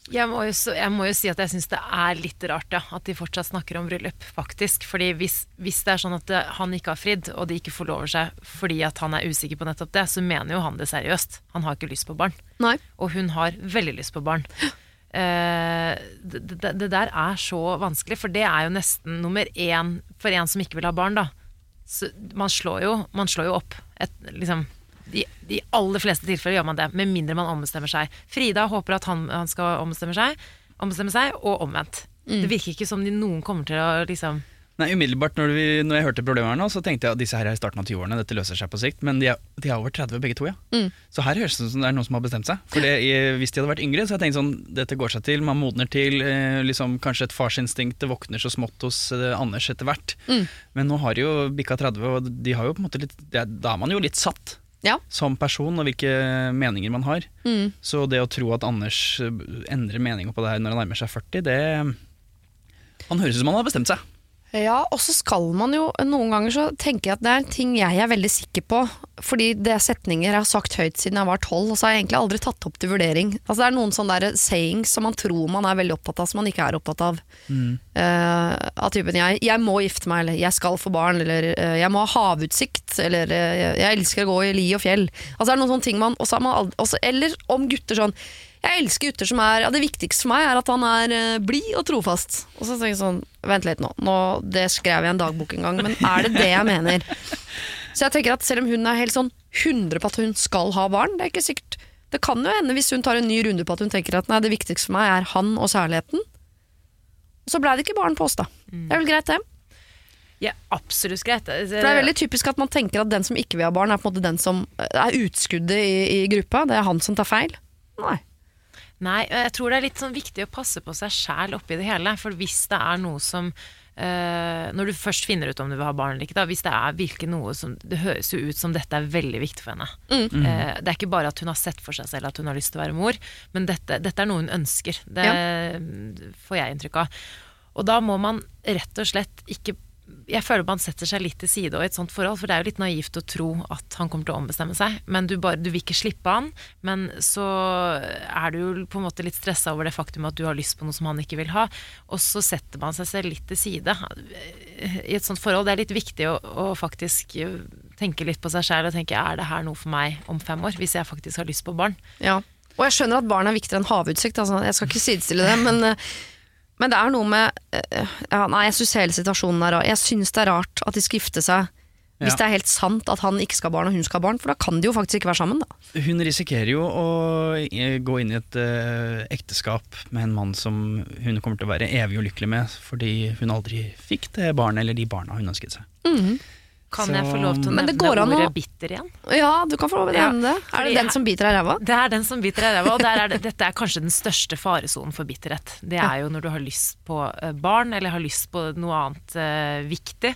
Jeg må, jo, så- jeg må jo si at jeg syns det er litt rart ja, at de fortsatt snakker om bryllup, faktisk. Fordi hvis, hvis det er sånn at det, han ikke har fridd, og de ikke forlover seg fordi at han er usikker på nettopp det, så mener jo han det seriøst. Han har ikke lyst på barn. Nei. Og hun har veldig lyst på barn. [gasps] Eh, det, det, det der er så vanskelig, for det er jo nesten nummer én for en som ikke vil ha barn, da. Så man slår jo, man slår jo opp et, liksom, de, de aller fleste tilfeller gjør man det, med mindre man ombestemmer seg. Frida håper at han, han skal ombestemme seg, ombestemme seg, og omvendt. Det virker ikke som de noen kommer til å liksom Nei, umiddelbart når, vi, når jeg hørte problemet her nå, så tenkte jeg at disse her er i starten av 20-årene, dette løser seg på sikt. Men de er, de er over 30 begge to, ja. Mm. Så her høres det ut som det er noen som har bestemt seg. For det, i- hvis de hadde vært yngre, så hadde jeg tenkt sånn, dette går seg til, man modner til, eh, liksom kanskje et farsinstinkt det våkner så smått hos eh, Anders etter hvert. Mm. Men nå har de jo bikka 30, og de har jo på en måte litt, det da er man jo litt satt. Ja. Som person, og hvilke meninger man har. Mm. Så det å tro at Anders eh, endrer mening på det her når han nærmer seg 40, det Han høres ut som han har bestemt seg. Ja, og så skal man jo Noen ganger så tenker jeg at det er en ting jeg er veldig sikker på. Fordi det er setninger jeg har sagt høyt siden jeg var tolv, og så har jeg egentlig aldri tatt opp til vurdering. Altså Det er noen sånne der sayings som man tror man er veldig opptatt av, som man ikke er opptatt av. Eh, av typen jeg, 'jeg må gifte meg', eller 'jeg skal få barn', eller eh, 'jeg må ha havutsikt', eller eh, 'jeg elsker å gå i li og fjell'. Altså det er noen sånne ting man, også man aldri, også, Eller om gutter sånn jeg elsker gutter som er ja, Det viktigste for meg er at han er uh, blid og trofast. Og så tenker jeg sånn Vent litt nå. nå. Det skrev jeg i en dagbok en gang, men er det det jeg mener? [laughs] Så jeg tenker at selv om hun er helt sånn 100 på at hun skal ha barn, det er ikke sikkert Det kan jo hende hvis hun tar en ny runde på at hun tenker at nei, det viktigste for meg er han og særligheten. Og så blei det ikke barn på oss, da. Det er vel greit, det. Ja, absolutt greit. det. det er veldig typisk at man tenker at den som ikke vil ha barn, er på en måte den som er utskuddet i, i gruppa. Det er han som tar feil. Nei. Nei, jeg tror det er litt sånn viktig å passe på seg sjæl oppi det hele. For hvis det er noe som eh, Når du først finner ut om du vil ha barn eller ikke, da, hvis det er virkelig noe som Det høres jo ut som dette er veldig viktig for henne. Eh, det er ikke bare at hun har sett for seg selv at hun har lyst til å være mor, men dette, dette er noe hun ønsker. Det får jeg inntrykk av. Og da må man rett og slett ikke jeg føler man setter seg litt til side og i et sånt forhold, for det er jo litt naivt å tro at han kommer til å ombestemme seg. Men du, bare, du vil ikke slippe han, men så er du jo på en måte litt stressa over det faktum at du har lyst på noe som han ikke vil ha, og så setter man seg selv litt til side. I et sånt forhold det er litt viktig å, å faktisk tenke litt på seg sjæl og tenke er det her noe for meg om fem år, hvis jeg faktisk har lyst på barn. Ja. Og jeg skjønner at barn er viktigere enn havutsikt, altså. jeg skal ikke sidestille det, men, eh, men det er noe med eh, ja, Nei, jeg syns hele situasjonen er rar. Jeg syns det er rart at de skal gifte seg hvis det er helt sant at han ikke skal ha barn og hun skal ha barn, for da kan de jo faktisk ikke være sammen, da. Hun risikerer jo å eh, gå inn i et uh, ekteskap med en mann som hun kommer til å være evig ulykkelig med, fordi hun aldri fikk det barnet eller de barna hun ønsket seg. Kan Så- jeg få lov til å nevne ordet å- bitter igjen? Ja, du kan få lov til å Ja, nevne det. Er det den som biter deg i ræva? Det er den som biter deg i ræva, og der er det, dette er kanskje den største faresonen for bitterhet. Det er jo når du har lyst på eh, barn, eller har lyst på noe annet uh, viktig,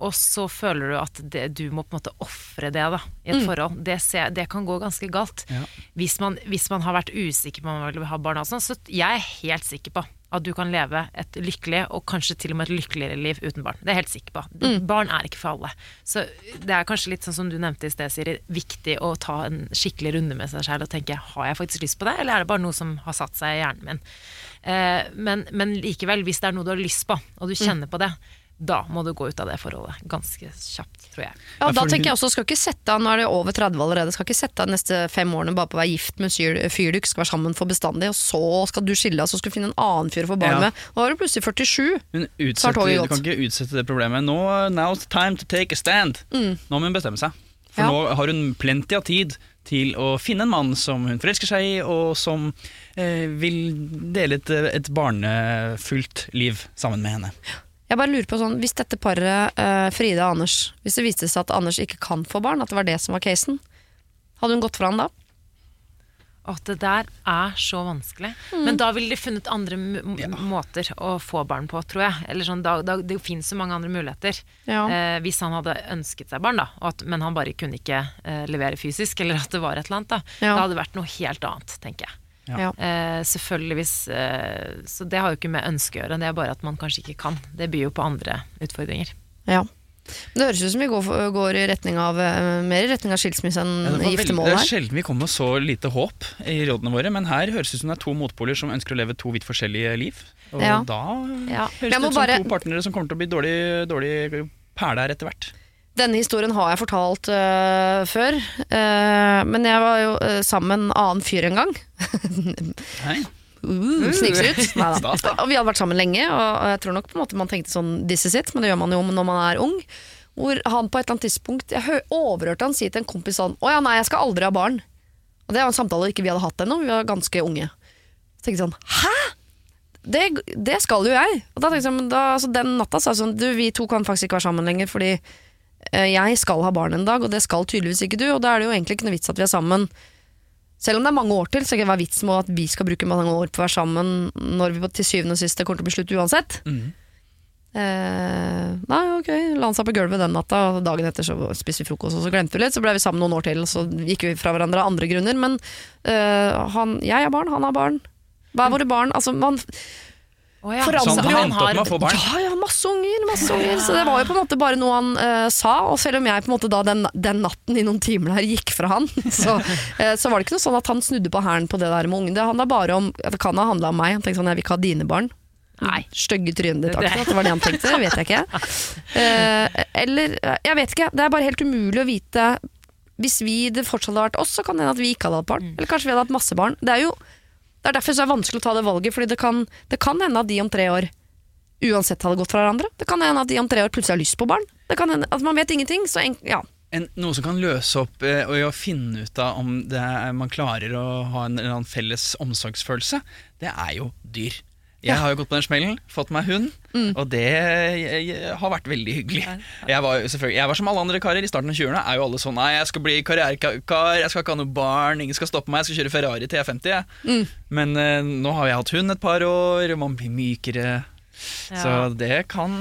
og så føler du at det, du må på en måte ofre det da, i et forhold. Det, ser, det kan gå ganske galt. Ja. Hvis, man, hvis man har vært usikker på om man vil ha barn, og sånn, så jeg er helt sikker på at du kan leve et lykkelig, og kanskje til og med et lykkeligere liv uten barn. Det er jeg helt sikker på. Barn er ikke for alle. Så det er kanskje litt sånn som du nevnte i sted, Siri, viktig å ta en skikkelig runde med seg selv og tenke har jeg faktisk lyst på det, eller er det bare noe som har satt seg i hjernen min. Eh, men, men likevel, hvis det er noe du har lyst på, og du kjenner på det, da må du gå ut av det forholdet ganske kjapt, tror jeg. Ja, Ja, da tenker jeg også, skal ikke sette av, Nå er det over 30 allerede, skal ikke sette av de neste fem årene bare på å være gift med en fyr, du ikke skal være sammen for bestandig, og så skal du skille deg, så skal du finne en annen fyr å få barn Ja. med. Nå er du plutselig 47. Hun utsetter, du kan ikke utsette det problemet. Nå, now's the time to take a stand. Nå må hun bestemme seg. For Ja. nå har hun plenty av tid til å finne en mann som hun forelsker seg i, og som eh, vil dele et, et barnefullt liv sammen med henne. Jeg bare lurer på sånn, Hvis dette paret, eh, Frida og Anders, hvis det viste seg at Anders ikke kan få barn, at det var det som var casen, hadde hun gått for han da? At det der er så vanskelig. Mm. Men da ville de funnet andre m Ja. måter å få barn på, tror jeg. Eller sånn, da, da, det finnes så mange andre muligheter. Ja. Eh, hvis han hadde ønsket seg barn, da, og at, men han bare kunne ikke eh, levere fysisk, eller at det var et eller annet, da. Ja. Da hadde det vært noe helt annet, tenker jeg. Ja. Eh, selvfølgelig hvis eh, Så det har jo ikke med ønske å gjøre, det er bare at man kanskje ikke kan. Det byr jo på andre utfordringer. Ja. Det høres ut som vi går, går i retning av, eh, mer i retning av skilsmisse enn Ja, giftermål her. det er sjelden vi kommer med så lite håp i rådene våre, men her høres det ut som det er to motpoler som ønsker å leve to vidt forskjellige liv. Og Ja. da Ja. høres det ut som bare- to partnere som kommer til å bli dårlig, dårlig perle her etter hvert. Denne historien har jeg fortalt øh, før, øh, men jeg var jo øh, sammen med en annen fyr en gang. [laughs] Hei. Uh. Da. Og vi hadde vært sammen lenge, og jeg tror nok på en måte man tenkte sånn this is it, men det gjør man jo når man er ung. Hvor han på et eller annet tidspunkt Jeg overhørte han si til en kompis sånn Å ja, nei, jeg skal aldri ha barn. Og det var en samtale ikke vi hadde hatt ennå, vi var ganske unge. Så tenkte jeg sånn Hæ?! Det, det skal jo jeg! Og da tenkte jeg, men da, altså, Den natta sa jeg sånn Du, vi to kan faktisk ikke være sammen lenger, fordi jeg skal ha barn en dag, og det skal tydeligvis ikke du, og da er det jo egentlig ikke noe vits at vi er sammen. Selv om det er mange år til, så kan det være vits med at vi skal bruke mange år på å være sammen når vi til syvende og sist kommer til å bli slutt uansett. Mm. Eh, nei, ok, la han seg på gulvet den natta, og dagen etter så spiste vi frokost, og så glemte vi litt, så ble vi sammen noen år til, og så gikk vi fra hverandre av andre grunner, men eh, han, jeg har barn, han har barn. Hva er våre barn? Altså, man Å ja. Forandrer Så han endte opp med å få barn? Ja, ja, masse unger, masse unger. Så det var jo på en måte bare noe han uh, sa, og selv om jeg på en måte da den, den natten i noen timer der gikk fra han, [laughs] så, uh, så var det ikke noe sånn at han snudde på hælen på det der med ungen. Det handla bare om Det kan ha handla om meg. Han tenkte sånn, jeg vil ikke ha dine barn. Nei. Stygge trynet ditt, Det- akkurat. Det var det han tenkte, det vet jeg ikke. Uh, [laughs] eller Jeg vet ikke. Det er bare helt umulig å vite. Hvis vi det fortsatt hadde vært oss, så kan det hende at vi ikke hadde hatt barn. Eller kanskje vi hadde hatt masse barn. Det er jo det er derfor så er det vanskelig å ta det valget, Fordi det kan, det kan hende at de om tre år uansett hadde gått fra hverandre. Det kan hende at de om tre år plutselig har lyst på barn. Det kan hende, at Man vet ingenting. Så en, ja. En, noe som kan løse opp eh, og i å finne ut av om er, man klarer å ha en en felles omsorgsfølelse, det er jo dyr. Jeg har jo gått på den smellen, fått meg hund, og det jeg, jeg, har vært veldig hyggelig. Jeg var, jeg var som alle andre karer i starten av 20-årene. Er jo alle sånn Nei, jeg skal bli karrierekar, jeg skal ikke ha noe barn, ingen skal stoppe meg, jeg skal kjøre Ferrari til jeg er 50. Jeg. Men uh, nå har jeg hatt hund et par år, og man blir mykere. Så det kan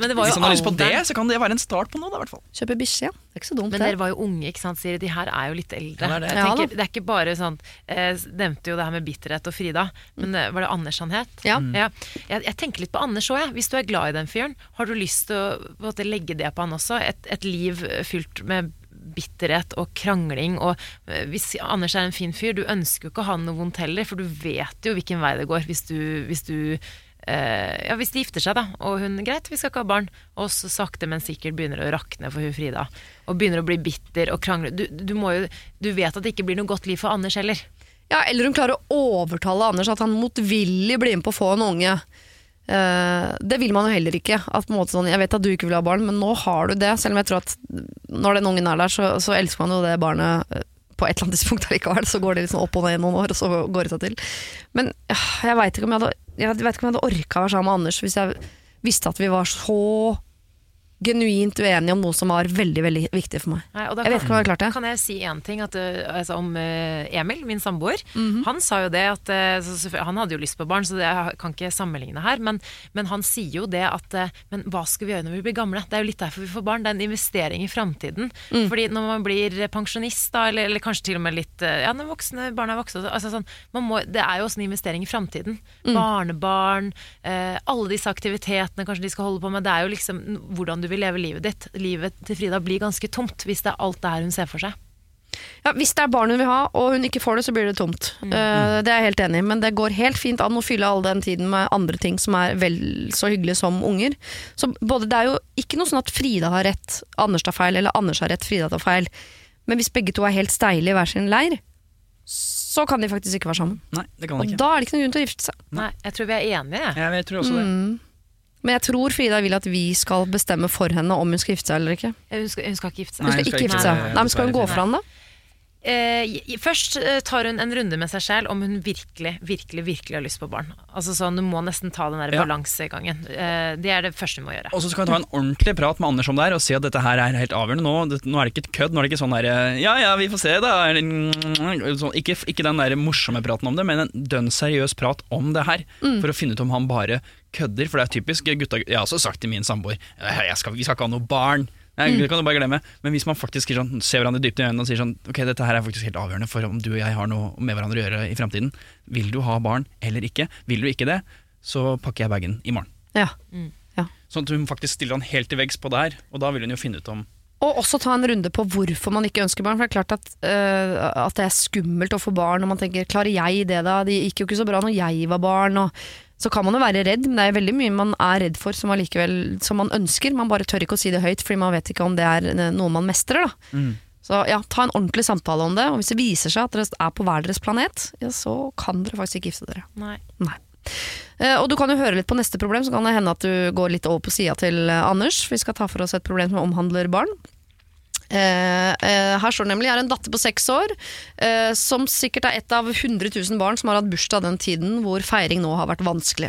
Men det var Hvis han har lyst på det, så kan det være en start på noe, da, i hvert fall. Kjøpe bikkje, ja. Det er ikke så dumt, Men det. dere var jo unge, ikke sant, Siri. De her er jo litt eldre. Ja, det er det. Jeg Ja, tenker, det er ikke bare sånn eh, nevnte jo det her med bitterhet og Frida, men mm. var det Anders han het? Ja. Jeg, jeg tenker litt på Anders òg, jeg. Hvis du er glad i den fyren, har du lyst til å på en måte, legge det på han også? Et, et liv fylt med bitterhet og krangling. Og eh, hvis Anders er en fin fyr, du ønsker jo ikke å ha noe vondt heller, for du vet jo hvilken vei det går hvis du, hvis du eh, ja, Hvis de gifter seg, da, og hun greit, vi skal ikke ha barn, og så sakte, men sikkert begynner å rakne for hun Frida, og begynner å bli bitter og krangle du, du, jo, du vet at det ikke blir noe godt liv for Anders heller. Ja, eller hun klarer å overtale Anders at han motvillig blir med på å få en unge. Uh, det vil man jo heller ikke. At sånn, jeg vet at du ikke vil ha barn, men nå har du det. Selv om jeg tror at når den ungen er der, så, så elsker man jo det barnet uh, på et eller annet tidspunkt allikevel. Så går det liksom opp og ned i noen år, og så går det seg til. Men uh, jeg veit ikke om jeg hadde, jeg vet ikke om jeg hadde orka å være sammen med Anders hvis jeg visste at vi var så genuint uenige om noe som var veldig veldig viktig for meg. Nei, Jeg vet ikke om jeg har klart det. Kan jeg si én ting at, uh, altså, om uh, Emil, min samboer? Han sa jo det at uh, Han hadde jo lyst på barn, så det jeg kan ikke sammenligne her. Men, men han sier jo det at Men hva skal vi gjøre når vi blir gamle? Det er jo litt derfor vi får barn. Det er en investering i framtiden. Fordi når man blir pensjonist, da, eller, eller kanskje til og med litt Ja, når voksne barn er voksne altså, sånn, man må, Det er jo også en investering i framtiden. Barnebarn, uh, alle disse aktivitetene kanskje de skal holde på med. Det er jo liksom hvordan du vil leve livet ditt. Livet til Frida blir ganske tomt hvis det er alt det her hun ser for seg. Ja, Hvis det er barn hun vil ha, og hun ikke får det, så blir det tomt. Eh, det er jeg helt enig i, men det går helt fint an å fylle all den tiden med andre ting som er vel så hyggelige som unger. Så både, Det er jo ikke noe sånn at Frida har rett, Anders tar feil, eller Anders har rett, Frida tar feil. Men hvis begge to er helt steile i hver sin leir, så kan de faktisk ikke være sammen. Nei, det kan de ikke. Og da er det ikke noen grunn til å gifte seg. Nei, jeg tror vi er enige, jeg. Jeg, jeg tror også det. Men jeg tror Frida vil at vi skal bestemme for henne om hun skal gifte seg eller ikke. Hun skal, hun skal ikke gifte seg. Nei, Hun skal ikke gifte seg. Nei, men Skal hun gå fra han da? eh, først eh, tar hun en runde med seg selv om hun virkelig, virkelig, virkelig har lyst på barn. Altså sånn, Du må nesten ta den der Ja. balansegangen. Eh, det er det første hun må gjøre. Og så skal hun ta en ordentlig prat med Anders om det her og si at dette her er helt avgjørende. Nå, det, nå er det ikke et kødd. Nå er det ikke sånn der Ja ja, vi får se, da. Ikke, ikke den der morsomme praten om det, men en dønn seriøs prat om det her. For å finne ut om han bare kødder. For det er typisk gutta Jeg har også sagt til min samboer jeg skal, Vi skal ikke ha noe barn. Nei, Det kan du bare glemme. Men hvis man faktisk sånn, ser hverandre dypt i øynene og sier sånn Ok, dette her er faktisk helt avgjørende for om du og jeg har noe med hverandre å gjøre i framtiden. Vil du ha barn eller ikke? Vil du ikke det, så pakker jeg bagen i morgen. Ja. Sånn at hun faktisk stiller han helt til veggs på det her, og da vil hun jo finne ut om Og også ta en runde på hvorfor man ikke ønsker barn. For det er klart at, øh, at det er skummelt å få barn, og man tenker klarer jeg det da? Det gikk jo ikke så bra når jeg var barn. Og så kan man jo være redd, men det er veldig mye man er redd for som, allikevel, som man ønsker. Man bare tør ikke å si det høyt, fordi man vet ikke om det er øh, noe man mestrer. Da. Så ja, ta en ordentlig samtale om det. Og hvis det viser seg at dere er på hver deres planet, ja, så kan dere faktisk ikke gifte dere. Nei. Nei. Eh, og du kan jo høre litt på neste problem, så kan det hende at du går litt over på sida til eh, Anders. Vi skal ta for oss et problem som omhandler barn. Eh, eh, her står det nemlig jeg har en datter på seks år, eh, som sikkert er et av 100 000 barn som har hatt bursdag den tiden hvor feiring nå har vært vanskelig.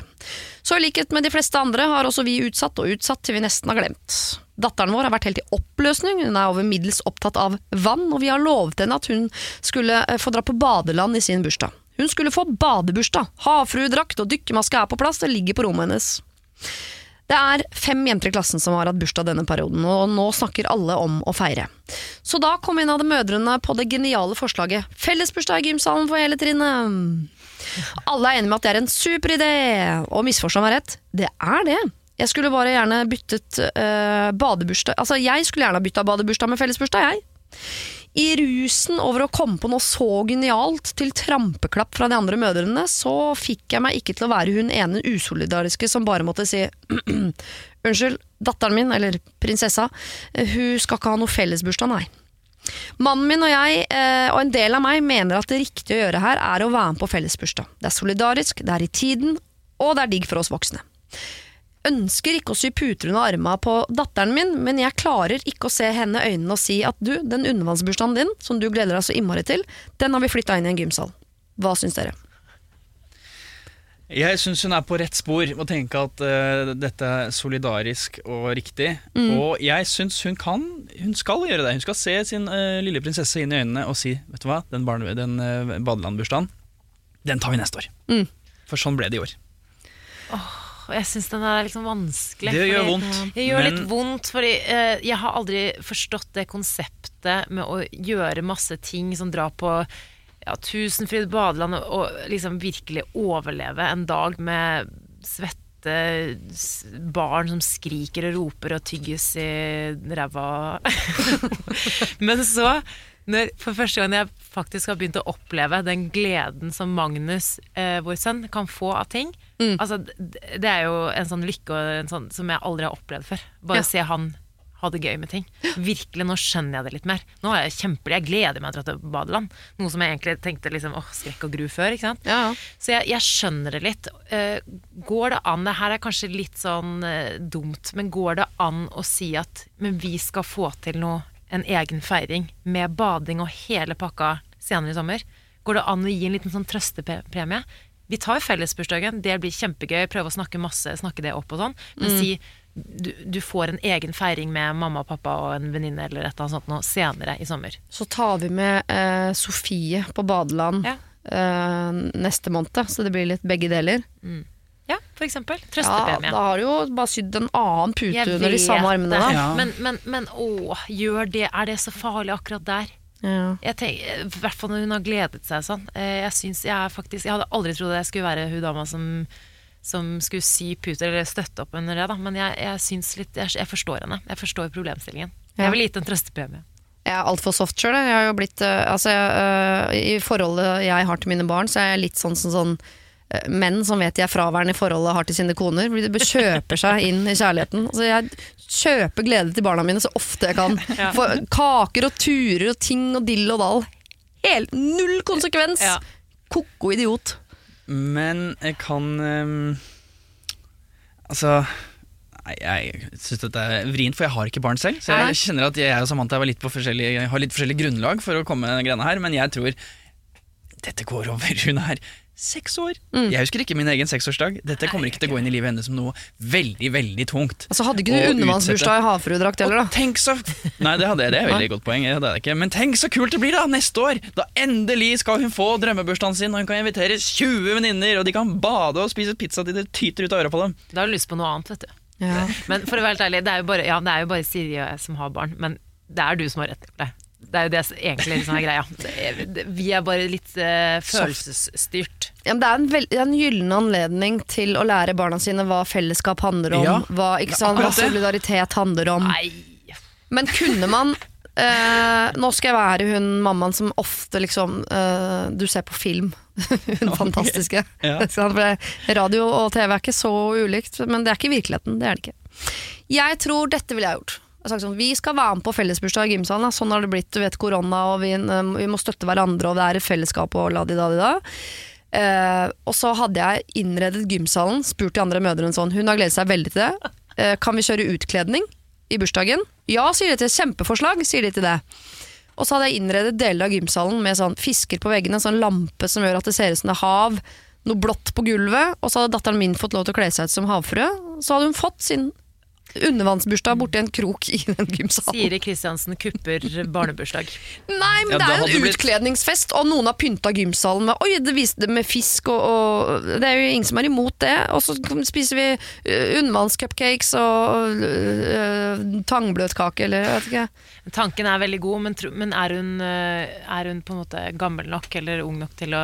Så i likhet med de fleste andre har også vi utsatt og utsatt til vi nesten har glemt. Datteren vår har vært helt i oppløsning, hun er over middels opptatt av vann, og vi har lovet henne at hun skulle få dra på badeland i sin bursdag. Hun skulle få badebursdag, havfruedrakt og dykkermaske er på plass, det ligger på rommet hennes. Det er fem jenter i klassen som har hatt bursdag denne perioden, og nå snakker alle om å feire. Så da kom en av de mødrene på det geniale forslaget fellesbursdag i gymsalen for hele trinnet. Alle er enige med at det er en super idé, og misforstå meg rett, det er det. Jeg skulle bare gjerne byttet øh, badebursdag Altså, jeg skulle gjerne ha bytta badebursdag med fellesbursdag, jeg. I rusen over å komme på noe så genialt til trampeklapp fra de andre mødrene, så fikk jeg meg ikke til å være hun ene usolidariske som bare måtte si [clears throat] Unnskyld, datteren min, eller prinsessa, eh, hun skal ikke ha noe fellesbursdag, nei. Mannen min og jeg, eh, og en del av meg, mener at det riktige å gjøre her er å være med på fellesbursdag. Det er solidarisk, det er i tiden, og det er digg for oss voksne. Ønsker ikke å sy puter under armene på datteren min, men jeg klarer ikke å se henne i øynene og si at du, den undervannsbursdagen din, som du gleder deg så innmari til, den har vi flytta inn i en gymsal. Hva syns dere? Jeg syns hun er på rett spor og tenker at uh, dette er solidarisk og riktig. Og jeg syns hun kan Hun skal gjøre det. Hun skal se sin uh, lille prinsesse inn i øynene og si Vet du hva, den, barne, den uh, badelandbursdagen, den tar vi neste år. Mm. For sånn ble det i år. Og jeg syns den er liksom vanskelig. Det gjør vondt. Det gjør men- litt vondt, fordi eh, jeg har aldri forstått det konseptet med å gjøre masse ting som drar på ja, Tusenfryd badeland og, og liksom virkelig overleve en dag med svette barn som skriker og roper og tygges i ræva. [laughs] Men så, når, for første gang jeg faktisk har begynt å oppleve den gleden som Magnus, eh, vår sønn, kan få av ting altså, Det er jo en sånn lykke en sånn, som jeg aldri har opplevd før. Bare Ja. se han ha det gøy med ting. Virkelig, Nå skjønner jeg det litt mer. Nå er jeg kjempelig, jeg gleder meg til å dra til badeland. Noe som jeg egentlig tenkte liksom, åh, skrekk og gru før. ikke sant? Ja, ja. Så jeg, jeg skjønner det litt. Eh, går det an, det her er kanskje litt sånn eh, dumt, men går det an å si at men vi skal få til noe, en egen feiring med bading og hele pakka senere i sommer? Går det an å gi en liten sånn trøstepremie? Vi tar fellesbursdagen, det blir kjempegøy, prøve å snakke masse, snakke det opp og sånn, men si du, du får en egen feiring med mamma og pappa og en venninne eller et eller annet sånt noe senere i sommer. Så tar vi med eh, Sofie på badeland Ja. eh, neste måned, så det blir litt begge deler. Ja, for eksempel. Ja, da har du jo bare sydd en annen pute Jeg under de samme armene. Ja. Men, men, men å, gjør det, er det så farlig akkurat der? Ja. Jeg tenker, I hvert fall når hun har gledet seg sånn. Eh, Jeg, synes jeg, er faktisk, jeg hadde aldri trodd jeg skulle være hun dama som, som skulle sy puter eller støtte opp under det. Da. Men jeg, jeg, syns litt, jeg, jeg forstår henne. Jeg forstår problemstillingen. Ja. Jeg ville gitt en trøstepremie. Jeg er altfor soft sjøl. Eh, altså, eh, I forholdet jeg har til mine barn, så er jeg litt sånn sånn, sånn, menn som vet de er fraværende i forholdet, har til sine koner. fordi De kjøper seg inn i kjærligheten. Altså, jeg kjøper glede til barna mine så ofte jeg kan. [laughs] Ja. For kaker og turer og ting og dill og dall. Helt null konsekvens! Ja. Ko-ko idiot. Men jeg kan um, Altså Nei, jeg syns dette er vrient, for jeg har ikke barn selv. Så jeg kjenner at jeg og Samantha var litt på forskjellig, har litt forskjellig grunnlag for å komme med denne greiene her, men jeg tror dette går over. Hun er seks år. Mm. Jeg husker ikke min egen seksårsdag. Dette kommer ikke til å gå inn i livet hennes som noe veldig, veldig tungt. Altså Hadde ikke du undervannsbursdag i havfruedrakt heller, da? tenk så Nei, det, hadde jeg, det er et veldig godt poeng. Det hadde jeg ikke. Men tenk så kult det blir da neste år! Da endelig skal hun få drømmebursdagen sin, og hun kan invitere 20 venninner, og de kan bade og spise pizza til det tyter ut av øra på dem. Da har du lyst på noe annet, vet du. Ja. Men for å være helt ærlig, det er jo bare, ja, det er jo bare Siri og jeg som har barn, men det er du som har rett til det. Det er jo det som egentlig liksom er greia. Vi er bare litt uh, følelsesstyrt. Ja, men det er en, veld, en gyllen anledning til å lære barna sine hva fellesskap handler om, Ja, hva, ikke sant, hva solidaritet handler om. Nei, Men kunne man Uh, Nå skal jeg være hun mammaen som ofte liksom uh, Du ser på film. [laughs] hun fantastiske. Ja. Radio og TV er ikke så ulikt, men det er ikke virkeligheten. Det er det ikke. Jeg tror dette ville jeg gjort. Har sagt sånn, vi skal være med på fellesbursdag i gymsalen. Sånn har det blitt. Du vet korona, og vi, eh, vi må støtte hverandre, og det er et fellesskap og la di da di da. Eh, og så hadde jeg innredet gymsalen, spurt de andre mødrene sånn Hun har gledet seg veldig til det. Eh, kan vi kjøre utkledning i bursdagen? Ja, sier de til. Kjempeforslag, sier de til det. Og så hadde jeg innredet deler av gymsalen med sånn fisker på veggene, sånn lampe som gjør at det ser ut som det er hav, noe blått på gulvet, og så hadde datteren min fått lov til å kle seg ut som havfrue. Så hadde hun fått sin undervannsbursdag borti en krok i den gymsalen. Siri Kristiansen kupper barnebursdag. Nei, men Ja, det er jo en utkledningsfest, og noen har pynta gymsalen med Oi, det viste det med fisk, og, og Det er jo ingen som er imot det. Og så spiser vi uh, undervannscupcakes og uh, tangbløtkake, eller jeg vet ikke. Tanken er veldig god, men, tro- men er, hun, eh, er hun på en måte gammel nok eller ung nok til å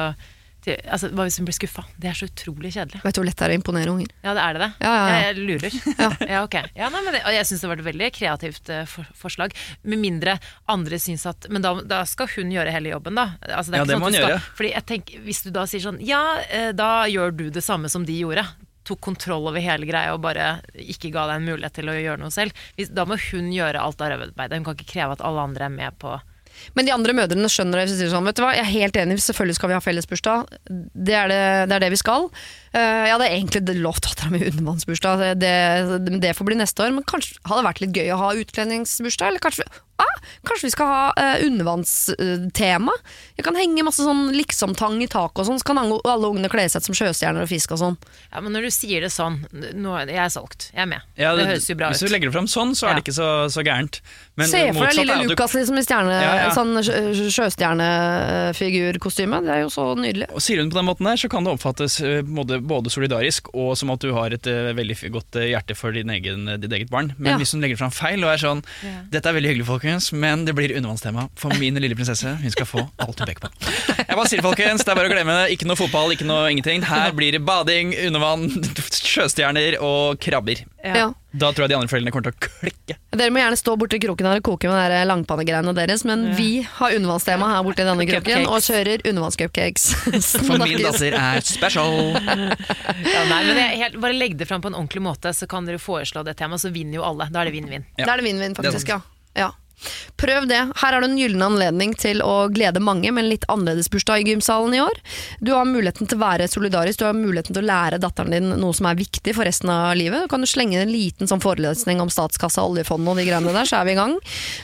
altså, Hva hvis hun blir skuffa? Det er så utrolig kjedelig. Vet du hvor lett det er å imponere unger? Ja, det er det det? Ja, ja, ja. Jeg, jeg lurer. [laughs] Ja. ok. Ja, nei, men det, og jeg syns det var et veldig kreativt uh, for, forslag. Med mindre andre syns at Men da, da skal hun gjøre hele jobben, da. Altså, Ja, ikke det sånn må hun skal, gjøre. Fordi jeg tenker, Hvis du da sier sånn Ja, uh, da gjør du det samme som de gjorde. Tok kontroll over hele greia og bare ikke ga deg en mulighet til å gjøre noe selv. Hvis, da må hun gjøre alt arbeidet. Hun kan ikke kreve at alle andre er med på Men de andre mødrene skjønner det. hvis de sier sånn, vet du hva, Jeg er helt enig, selvfølgelig skal vi ha fellesbursdag. Det er det, det er det vi skal. Eh, jeg hadde egentlig lovt dattera mi undervannsbursdag, det, det, det får bli neste år. Men kanskje hadde det vært litt gøy å ha utkledningsbursdag? Eller kanskje, ah, kanskje vi skal ha uh, undervannstema? Jeg kan henge masse sånn liksom-tang i taket og sånn, så kan alle, ungene kle seg ut som sjøstjerner og fisk og sånn. Ja, men når du sier det sånn nå, Jeg er solgt. Jeg er med. Ja, det, høres jo bra ut. hvis du legger det fram sånn, så er det Ja. ikke så, så gærent. Men Se for deg lille er Lukas liksom i stjerne, Ja, ja. sånn sjøstjernefigurkostyme. Det er jo så nydelig. Og Sier hun på den måten der, så kan det oppfattes på en både, både solidarisk og som at du har et eh, veldig godt eh, hjerte for din egen, ditt eget barn. Men Ja. hvis hun legger fram feil og er sånn Ja. Dette er veldig hyggelig, folkens, men det blir undervannstema for min lille prinsesse. Hun skal få alt hun peker på. Jeg bare sier det, folkens, det er bare å glemme det. Ikke noe fotball, ikke noe ingenting. Her blir det bading, undervann, sjøstjerner og krabber. Ja. Da tror jeg de andre foreldrene kommer til å klikke. Dere må gjerne stå borti kroken her og koke med de langpannegreiene deres, men Ja. vi har undervannstema her borti denne kroken og kjører undervannscupcakes. [laughs] For min datter er special. Ja, nei, men helt, bare legg det fram på en ordentlig måte, så kan dere foreslå det temaet, så vinner jo alle. Da er det vinn-vinn. Ja. Da er det vinn-vinn, Det faktisk. Ja. ja. Prøv det. Her er du en gyllen anledning til å glede mange med en litt annerledes bursdag i gymsalen i år. Du har muligheten til å være solidarisk, du har muligheten til å lære datteren din noe som er viktig for resten av livet. Du kan jo slenge en liten sånn forelesning om statskassa, oljefondet og de greiene der, så er vi i gang.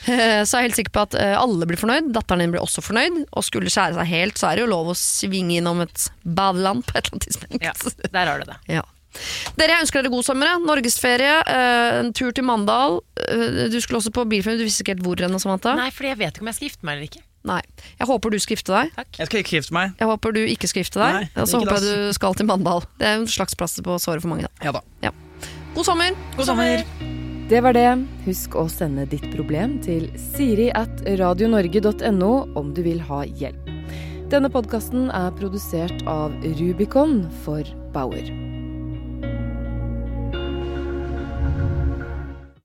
Så [laughs] Så er jeg helt sikker på at eh, alle blir fornøyd. Datteren din blir også fornøyd. Og skulle det skjære seg helt, så er det jo lov å svinge innom et badeland på et eller annet tidspunkt. Ja, der har du det. [laughs] Ja. Dere, jeg ønsker dere god sommer. Norgesferie, eh, en tur til Mandal. Eh, du skulle også på bilferie, du visste ikke helt hvor ennå, Samantha? Nei, fordi jeg vet ikke om jeg skal gifte meg eller ikke. Nei. Jeg håper du skal gifte deg. Jeg skal ikke gifte meg. Jeg håper du ikke skal gifte deg. Nei, og så ikke håper jeg du skal til Mandal. Det er en slags plass på såret for mange. Da. Ja da. God sommer! God sommer. Det var det. Husk å sende ditt problem til siri at radionorge.no om du vil ha hjelp. Denne podkasten er produsert av Rubicon for Bauer.